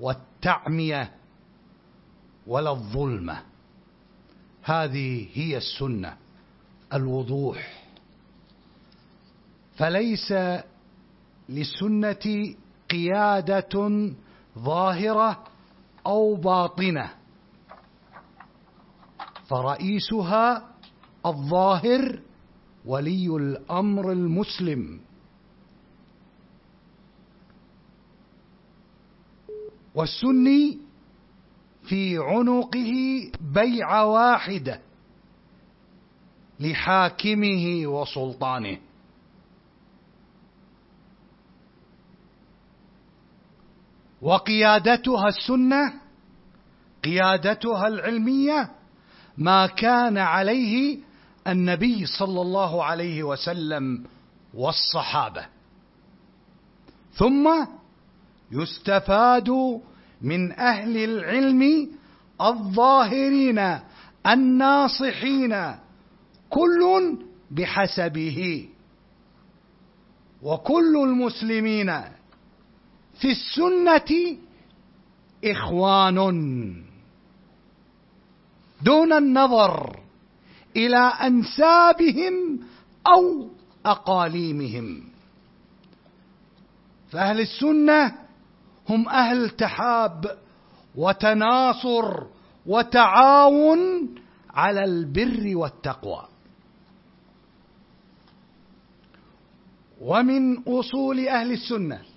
والتعمية ولا الظلمة. هذه هي السنة الوضوح. فليس للسنة قيادة ظاهرة أو باطنة. فرئيسها الظاهر ولي الأمر المسلم. والسني في عنقه بيع واحدة لحاكمه وسلطانه. وقيادتها السنة قيادتها العلمية ما كان عليه النبي صلى الله عليه وسلم والصحابة. ثم يستفاد من أهل العلم الظاهرين الناصحين كل بحسبه وكل المسلمين في السنة إخوان. دون النظر إلى أنسابهم أو أقاليمهم. فأهل السنة هم أهل تحاب وتناصر وتعاون على البر والتقوى. ومن أصول أهل السنة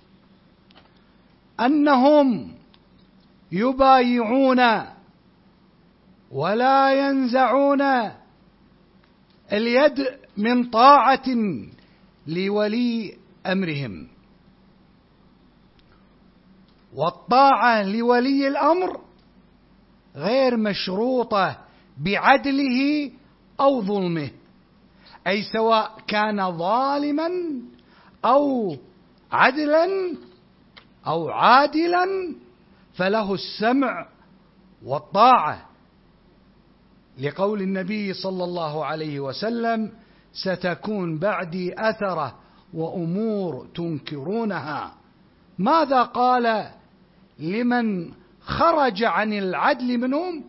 أنهم يبايعون ولا ينزعون اليد من طاعة لولي أمرهم. والطاعة لولي الأمر غير مشروطة بعدله أو ظلمه أي سواء كان ظالما أو عدلا أو عادلا فله السمع والطاعة. لقول النبي صلى الله عليه وسلم ستكون بعدي أثرة وأمور تنكرونها. ماذا قال لمن خرج عن العدل منهم؟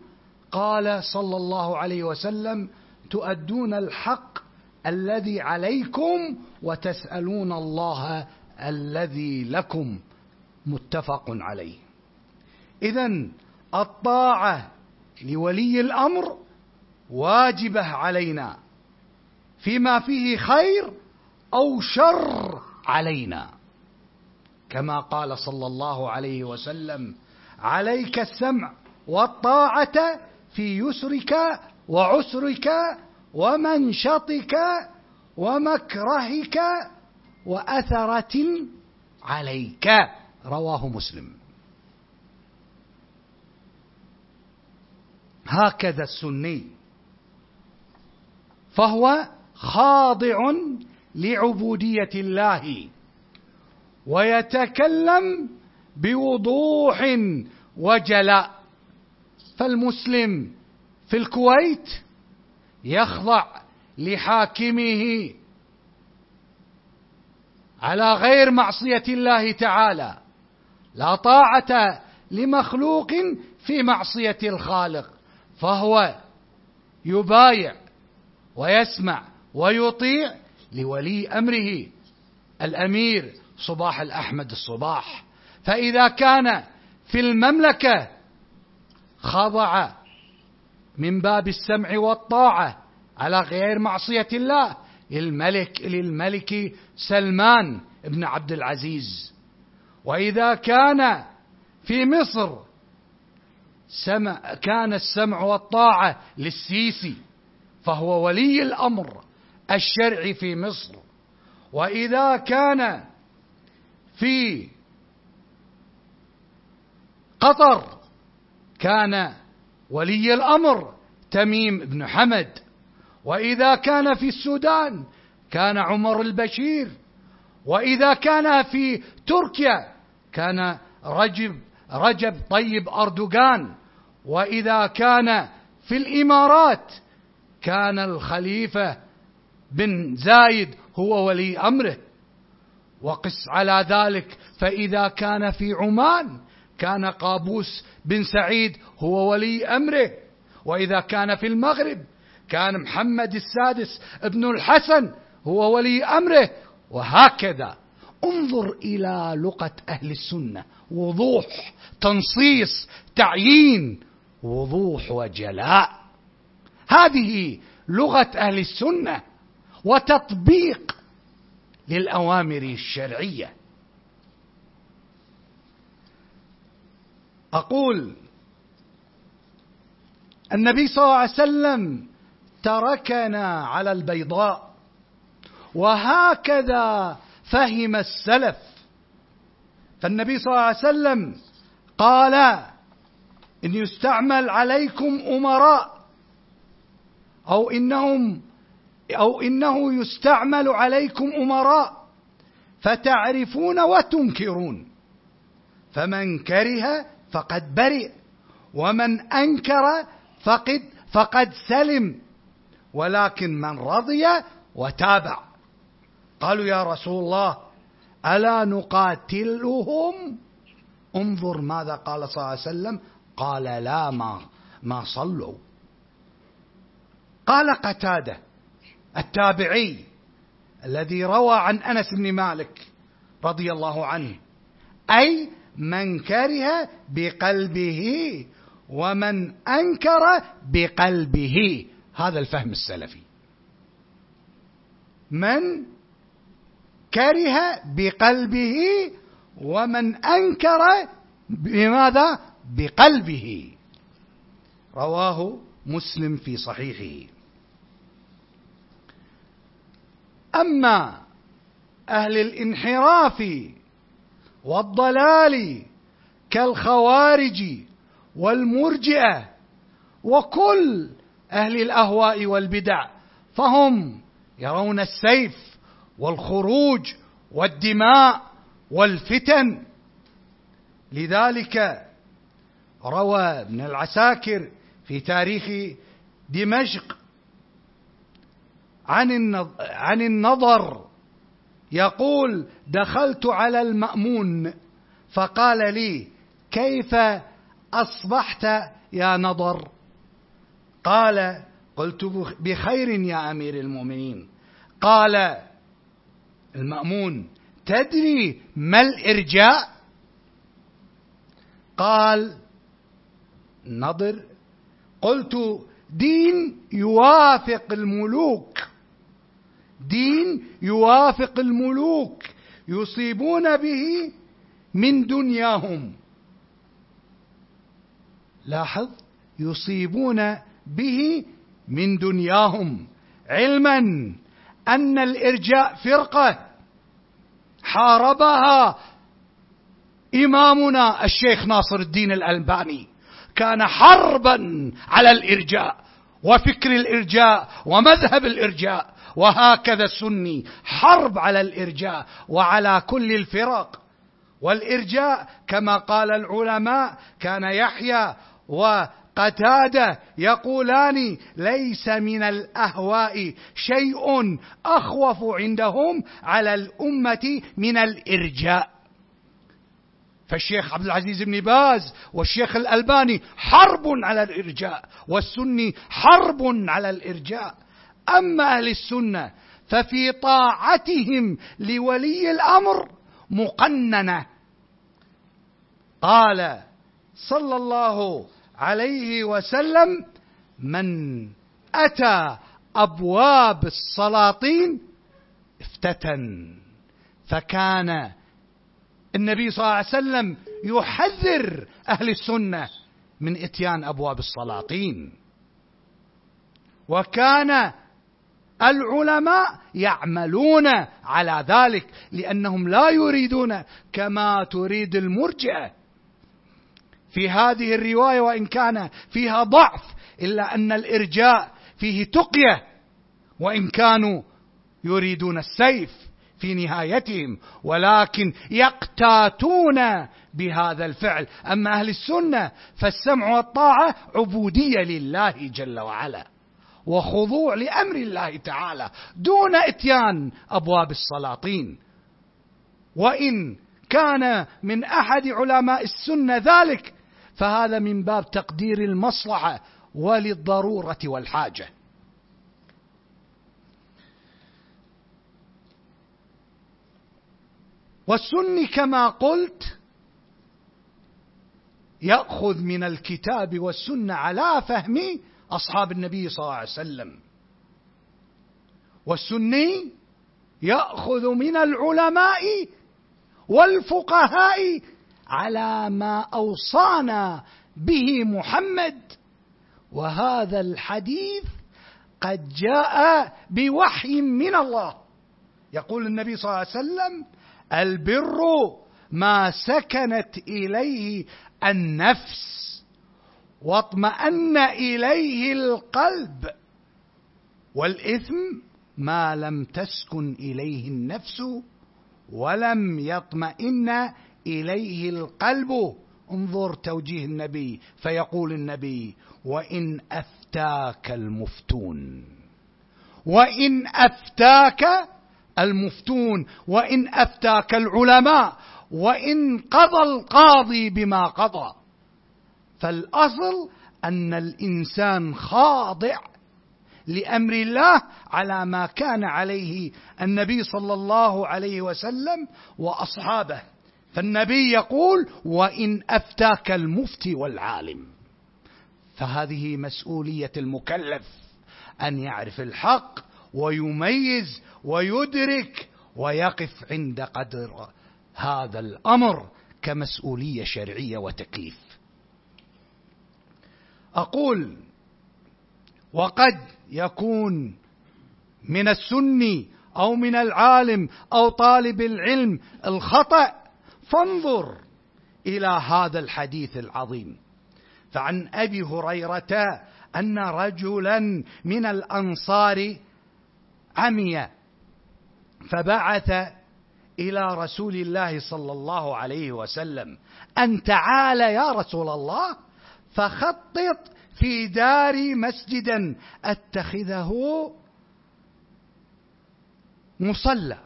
قال صلى الله عليه وسلم تؤدون الحق الذي عليكم وتسألون الله الذي لكم. متفق عليه. إذا الطاعة لولي الأمر واجبة علينا. فيما فيه خير أو شر علينا. كما قال صلى الله عليه وسلم عليك السمع والطاعة في يسرك وعسرك ومنشطك ومكرهك وأثرة عليك. رواه مسلم. هكذا السني. فهو خاضع لعبودية الله ويتكلم بوضوح وجلاء. فالمسلم في الكويت يخضع لحاكمه على غير معصية الله تعالى. لا طاعة لمخلوق في معصية الخالق فهو يبايع ويسمع ويطيع لولي أمره الأمير صباح الأحمد الصباح. فإذا كان في المملكة خضع من باب السمع والطاعة على غير معصية الله للملك للملك سلمان بن عبد العزيز. وإذا كان في مصر سمع كان السمع والطاعة للسيسي فهو ولي الأمر الشرعي في مصر. وإذا كان في قطر كان ولي الأمر تميم بن حمد. وإذا كان في السودان كان عمر البشير. وإذا كان في تركيا كان رجب رجب طيب أردوغان. وإذا كان في الإمارات كان الخليفة بن زايد هو ولي أمره. وقس على ذلك فإذا كان في عمان كان قابوس بن سعيد هو ولي أمره. وإذا كان في المغرب كان محمد السادس ابن الحسن هو ولي أمره. وهكذا. انظر إلى لغة أهل السنة. وضوح تنصيص تعيين. وضوح وجلاء. هذه لغة أهل السنة وتطبيق للأوامر الشرعية. أقول النبي صلى الله عليه وسلم تركنا على البيضاء. وهكذا فهم السلف. فالنبي صلى الله عليه وسلم قال إن يستعمل عليكم أمراء أو إنهم أو إنه يستعمل عليكم أمراء فتعرفون وتنكرون. فمن كره فقد برئ ومن أنكر فقد فقد سلم. ولكن من رضي وتابع. قالوا يا رسول الله ألا نقاتلهم؟ انظر ماذا قال صلى الله عليه وسلم. قال لا ما ما صلوا. قال قتادة التابعي الذي روى عن أنس بن مالك رضي الله عنه أي من كره بقلبه ومن أنكر بقلبه. هذا الفهم السلفي. من كره بقلبه ومن أنكر بماذا؟ بقلبه. رواه مسلم في صحيحه. أما أهل الانحراف والضلال كالخوارج والمرجئة وكل أهل الأهواء والبدع فهم يرون السيف. والخروج والدماء والفتن. لذلك روى ابن العساكر في تاريخ دمشق عن عن النضر يقول دخلت على المأمون فقال لي كيف أصبحت يا نضر قال قلت بخير يا أمير المؤمنين. قال المأمون تدري ما الإرجاء؟ قال نضر قلت دين يوافق الملوك. دين يوافق الملوك. يصيبون به من دنياهم. لاحظ؟ يصيبون به من دنياهم. علما أن الإرجاء فرقة حاربها إمامنا الشيخ ناصر الدين الألباني. كان حربا على الإرجاء وفكر الإرجاء ومذهب الإرجاء وهكذا السني. حرب على الإرجاء وعلى كل الفرق. والإرجاء كما قال العلماء كان يحيى وقتاده يقولان ليس من الأهواء شيء أخوف عندهم على الأمة من الإرجاء. فالشيخ عبد العزيز بن باز والشيخ الألباني حرب على الإرجاء والسني حرب على الإرجاء. أما أهل السنة ففي طاعتهم لولي الأمر مقننة. قال صلى الله عليه وسلم من أتى أبواب السلاطين افتتن. فكان النبي صلى الله عليه وسلم يحذر أهل السنة من إتيان أبواب السلاطين. وكان العلماء يعملون على ذلك لأنهم لا يريدون كما تريد المرجئة. في هذه الرواية وإن كان فيها ضعف إلا أن الإرجاء فيه تقية وإن كانوا يريدون السيف في نهايتهم ولكن يقتاتون بهذا الفعل. أما أهل السنة فالسمع والطاعة عبودية لله جل وعلا وخضوع لأمر الله تعالى دون إتيان أبواب السلاطين. وإن كان من أحد علماء السنة ذلك فهذا من باب تقدير المصلحة وللضرورة والحاجة. والسني كما قلت يأخذ من الكتاب والسنة على فهم أصحاب النبي صلى الله عليه وسلم. والسني يأخذ من العلماء والفقهاء على ما أوصانا به محمد. وهذا الحديث قد جاء بوحي من الله. يقول النبي صلى الله عليه وسلم البر ما سكنت إليه النفس واطمأن إليه القلب والإثم ما لم تسكن إليه النفس ولم يطمئن إليه القلب انظر توجيه النبي فيقول النبي وإن أفتاك المفتون وإن أفتاك المفتون وإن أفتاك العلماء وإن قضى القاضي بما قضى. فالأصل أن الإنسان خاضع لأمر الله على ما كان عليه النبي صلى الله عليه وسلم وأصحابه. فالنبي يقول وإن أفتاك المفتي والعالم. فهذه مسؤولية المكلف أن يعرف الحق ويميز ويدرك ويقف عند قدر هذا الأمر كمسؤولية شرعية وتكليف. أقول وقد يكون من السني أو من العالم أو طالب العلم الخطأ فانظر إلى هذا الحديث العظيم. فعن أبي هريرة أن رجلا من الأنصار عمي فبعث إلى رسول الله صلى الله عليه وسلم أن تعال يا رسول الله فخطط في داري مسجدا أتخذه مصلى.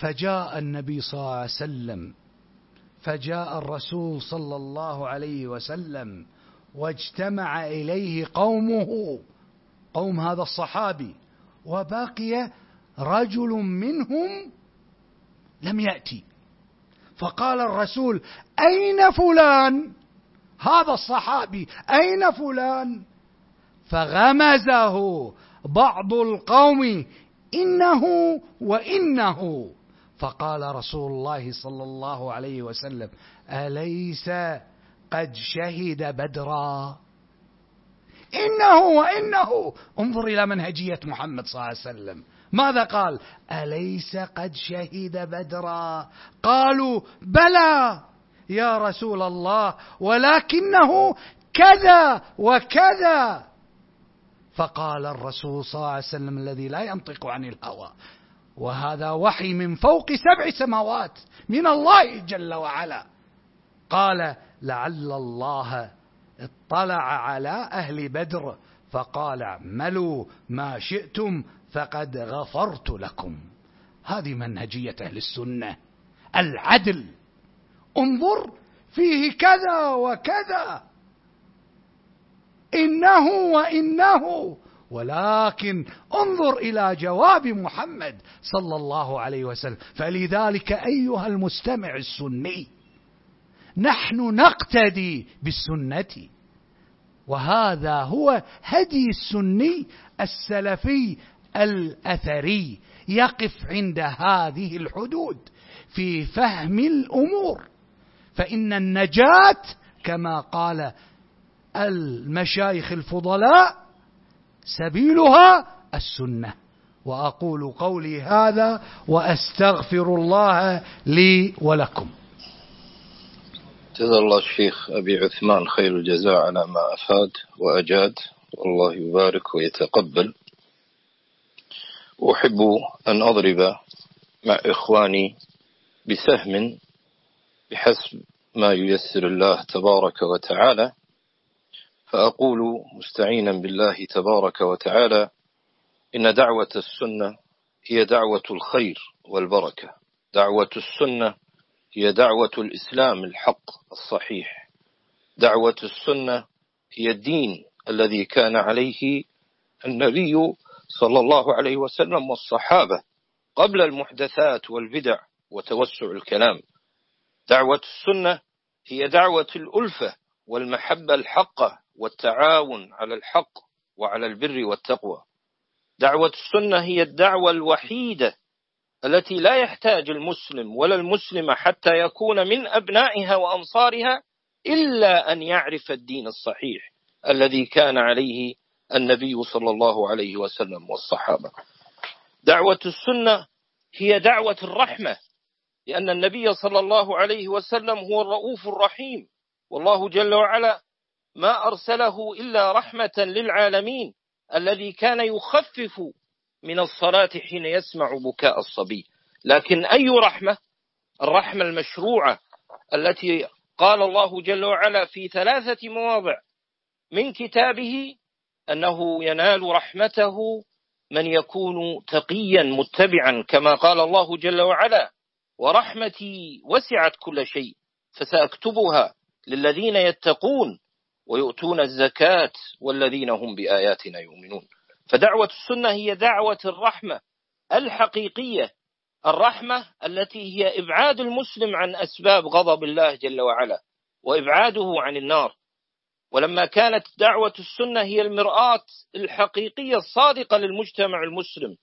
فجاء النبي صلى الله عليه وسلم. فجاء الرسول صلى الله عليه وسلم واجتمع إليه قومه قوم هذا الصحابي وبقي رجل منهم لم يأتي. فقال الرسول أين فلان؟ هذا الصحابي أين فلان؟ فغمزه بعض القوم إنه وإنه. فقال رسول الله صلى الله عليه وسلم أليس قد شهد بدرا؟ إنه وإنه. انظر إلى منهجية محمد صلى الله عليه وسلم. ماذا قال؟ أليس قد شهد بدرا؟ قالوا بلى يا رسول الله ولكنه كذا وكذا. فقال الرسول صلى الله عليه وسلم الذي لا ينطق عن الهوى وهذا وحي من فوق سبع سماوات من الله جل وعلا. قال لعل الله اطلع على أهل بدر فقال اعملوا ما شئتم فقد غفرت لكم. هذه منهجية أهل السنة. العدل. انظر فيه كذا وكذا. إنه وإنه. ولكن انظر إلى جواب محمد صلى الله عليه وسلم. فلذلك أيها المستمع السني نحن نقتدي بالسنة وهذا هو هدي السني السلفي الأثري يقف عند هذه الحدود في فهم الأمور. فإن النجاة كما قال المشايخ الفضلاء سبيلها السنة. وأقول قولي هذا وأستغفر الله لي ولكم. جزا الله الشيخ أبي عثمان خير الجزاء على ما أفاد وأجاد. والله يبارك ويتقبل. أحب أن أضرب مع إخواني بسهم بحسب ما ييسر الله تبارك وتعالى. فأقول مستعينا بالله تبارك وتعالى إن دعوة السنة هي دعوة الخير والبركة. دعوة السنة هي دعوة الإسلام الحق الصحيح. دعوة السنة هي الدين الذي كان عليه النبي صلى الله عليه وسلم والصحابة قبل المحدثات والبدع وتوسع الكلام. دعوة السنة هي دعوة الألفة والمحبة الحقة والتعاون على الحق وعلى البر والتقوى. دعوة السنة هي الدعوة الوحيدة التي لا يحتاج المسلم ولا المسلمة حتى يكون من أبنائها وأنصارها إلا أن يعرف الدين الصحيح الذي كان عليه النبي صلى الله عليه وسلم والصحابة. دعوة السنة هي دعوة الرحمة لأن النبي صلى الله عليه وسلم هو الرؤوف الرحيم والله جل وعلا ما أرسله إلا رحمة للعالمين الذي كان يخفف من الصلاة حين يسمع بكاء الصبي. لكن أي رحمة؟ الرحمة المشروعة التي قال الله جل وعلا في ثلاثة مواضع من كتابه أنه ينال رحمته من يكون تقيا متبعا كما قال الله جل وعلا ورحمتي وسعت كل شيء فسأكتبها للذين يتقون ويؤتون الزكاة والذين هم بآياتنا يؤمنون. فدعوة السنة هي دعوة الرحمة الحقيقية الرحمة التي هي إبعاد المسلم عن أسباب غضب الله جل وعلا وإبعاده عن النار. ولما كانت دعوة السنة هي المرآة الحقيقية الصادقة للمجتمع المسلم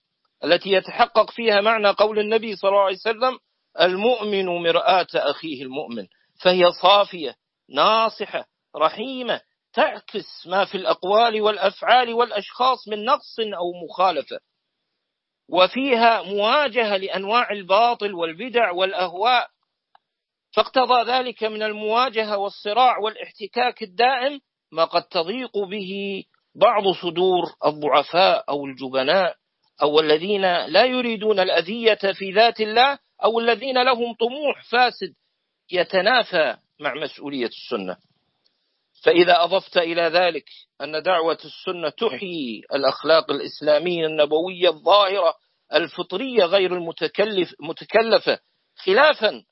التي يتحقق فيها معنى قول النبي صلى الله عليه وسلم المؤمن مرآة أخيه المؤمن فهي صافية ناصحة رحيمة تعكس ما في الأقوال والأفعال والأشخاص من نقص أو مخالفة. وفيها مواجهة لأنواع الباطل والبدع والأهواء. فاقتضى ذلك من المواجهة والصراع والاحتكاك الدائم ما قد تضيق به بعض صدور الضعفاء أو الجبناء أو الذين لا يريدون الأذية في ذات الله أو الذين لهم طموح فاسد يتنافى مع مسؤولية السنة. فإذا أضفت إلى ذلك أن دعوة السنة تحيي الأخلاق الإسلامية النبوية الظاهرة الفطرية غير المتكلف متكلفة خلافا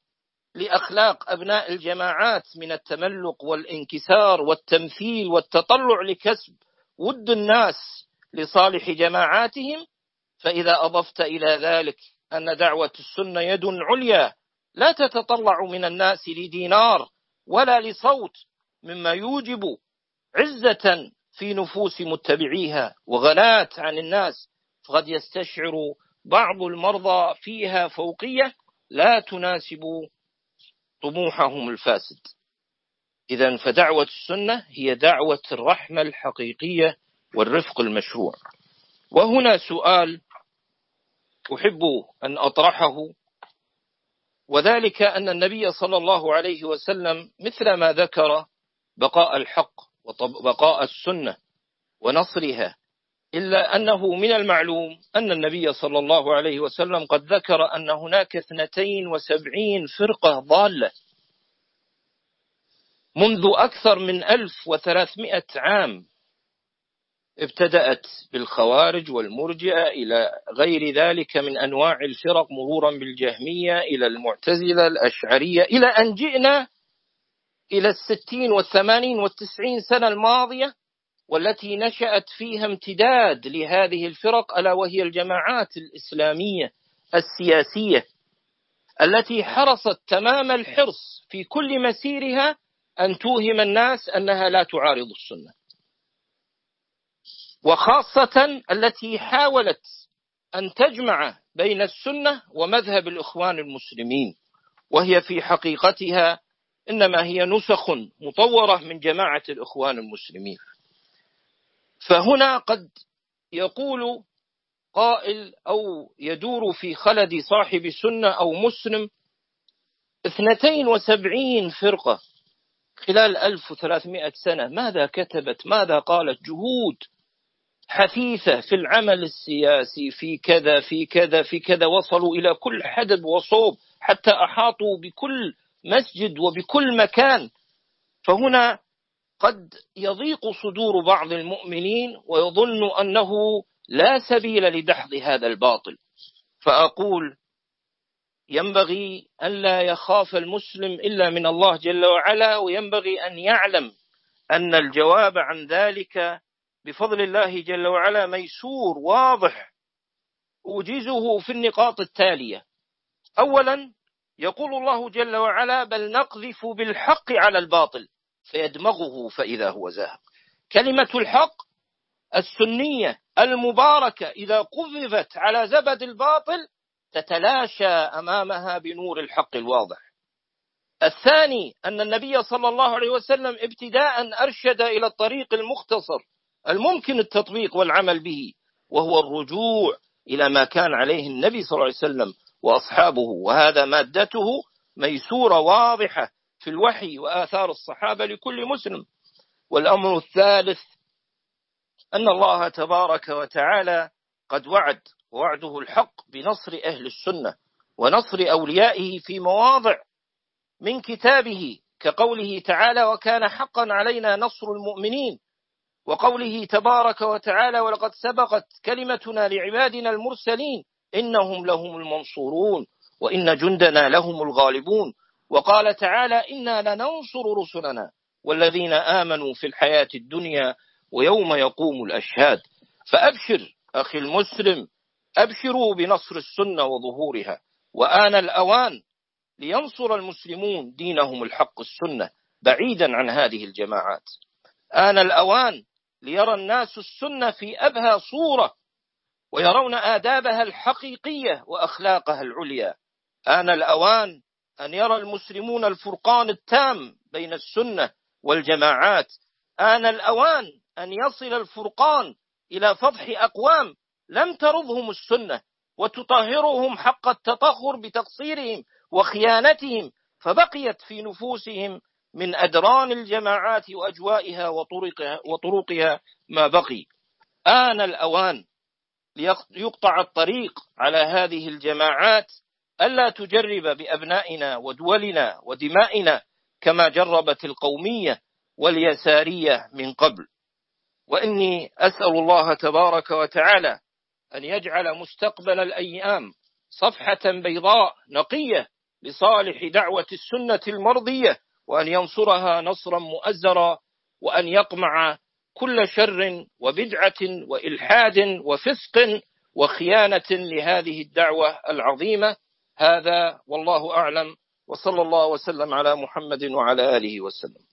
لأخلاق أبناء الجماعات من التملق والانكسار والتمثيل والتطلع لكسب ود الناس لصالح جماعاتهم فإذا أضفت إلى ذلك أن دعوة السنة يد عليا لا تتطلع من الناس لدينار ولا لصوت مما يوجب عزة في نفوس متبعيها وغلاة عن الناس. فقد يستشعر بعض المرضى فيها فوقية لا تناسب طموحهم الفاسد. إذا فدعوة السنة هي دعوة الرحمة الحقيقية والرفق المشروع. وهنا سؤال أحب أن أطرحه وذلك أن النبي صلى الله عليه وسلم مثل ما ذكر بقاء الحق وبقاء السنة ونصرها إلا أنه من المعلوم أن النبي صلى الله عليه وسلم قد ذكر أن هناك اثنتين وسبعين فرقة ضالة. منذ أكثر من ألف وثلاثمائة عام ابتدأت بالخوارج والمرجئة إلى غير ذلك من أنواع الفرق مرورا بالجهمية إلى المعتزلة الأشعرية إلى أن جئنا إلى الستين والثمانين والتسعين سنة الماضية والتي نشأت فيها امتداد لهذه الفرق ألا وهي الجماعات الإسلامية السياسية التي حرصت تمام الحرص في كل مسيرها أن توهم الناس أنها لا تعارض السنة. وخاصة التي حاولت أن تجمع بين السنة ومذهب الإخوان المسلمين وهي في حقيقتها إنما هي نسخ مطورة من جماعة الإخوان المسلمين. فهنا قد يقول قائل أو يدور في خلد صاحب سنة أو مسلم اثنتين وسبعين فرقة خلال 1300 سنة. ماذا كتبت؟ ماذا قالت؟ جهود حثيثة في العمل السياسي في كذا في كذا في كذا وصلوا إلى كل حدب وصوب حتى أحاطوا بكل مسجد وبكل مكان فهنا قد يضيق صدور بعض المؤمنين ويظن أنه لا سبيل لدحض هذا الباطل. فأقول ينبغي أن لا يخاف المسلم إلا من الله جل وعلا وينبغي أن يعلم أن الجواب عن ذلك بفضل الله جل وعلا ميسور واضح أوجزه في النقاط التالية. أولا يقول الله جل وعلا بل نقذف بالحق على الباطل فيدمغه فإذا هو زاهق. كلمة الحق السنية المباركة إذا قذفت على زبد الباطل تتلاشى أمامها بنور الحق الواضح. الثاني أن النبي صلى الله عليه وسلم ابتداء أرشد إلى الطريق المختصر الممكن التطبيق والعمل به وهو الرجوع إلى ما كان عليه النبي صلى الله عليه وسلم وأصحابه وهذا مادته ميسورة واضحة في الوحي وآثار الصحابة لكل مسلم. والأمر الثالث أن الله تبارك وتعالى قد وعد وعده الحق بنصر أهل السنة ونصر أوليائه في مواضع من كتابه كقوله تعالى وكان حقا علينا نصر المؤمنين وقوله تبارك وتعالى ولقد سبقت كلمتنا لعبادنا المرسلين إنهم لهم المنصورون وإن جندنا لهم الغالبون. وقال تعالى إنا لننصر رسلنا والذين آمنوا في الحياة الدنيا ويوم يقوم الأشهاد. فأبشر أخي المسلم أبشروا بنصر السنة وظهورها. وآن الأوان لينصر المسلمون دينهم الحق السنة بعيدا عن هذه الجماعات. آن الأوان ليرى الناس السنة في أبهى صورة ويرون آدابها الحقيقية وأخلاقها العليا. آن الأوان أن يرى المسلمون الفرقان التام بين السنة والجماعات. آن الأوان أن يصل الفرقان إلى فضح أقوام لم ترضهم السنة وتطهرهم حق التطهر بتقصيرهم وخيانتهم فبقيت في نفوسهم من أدران الجماعات وأجوائها وطرقها, وطرقها ما بقي. آن الأوان ليقطع الطريق على هذه الجماعات ألا تجرب بأبنائنا ودولنا ودمائنا كما جربت القومية واليسارية من قبل. وإني أسأل الله تبارك وتعالى أن يجعل مستقبل الأيام صفحة بيضاء نقية لصالح دعوة السنة المرضية وأن ينصرها نصرا مؤزرا وأن يقمع كل شر وبدعة وإلحاد وفسق وخيانة لهذه الدعوة العظيمة. هذا والله أعلم. وصلى الله وسلم على محمد وعلى آله وسلم.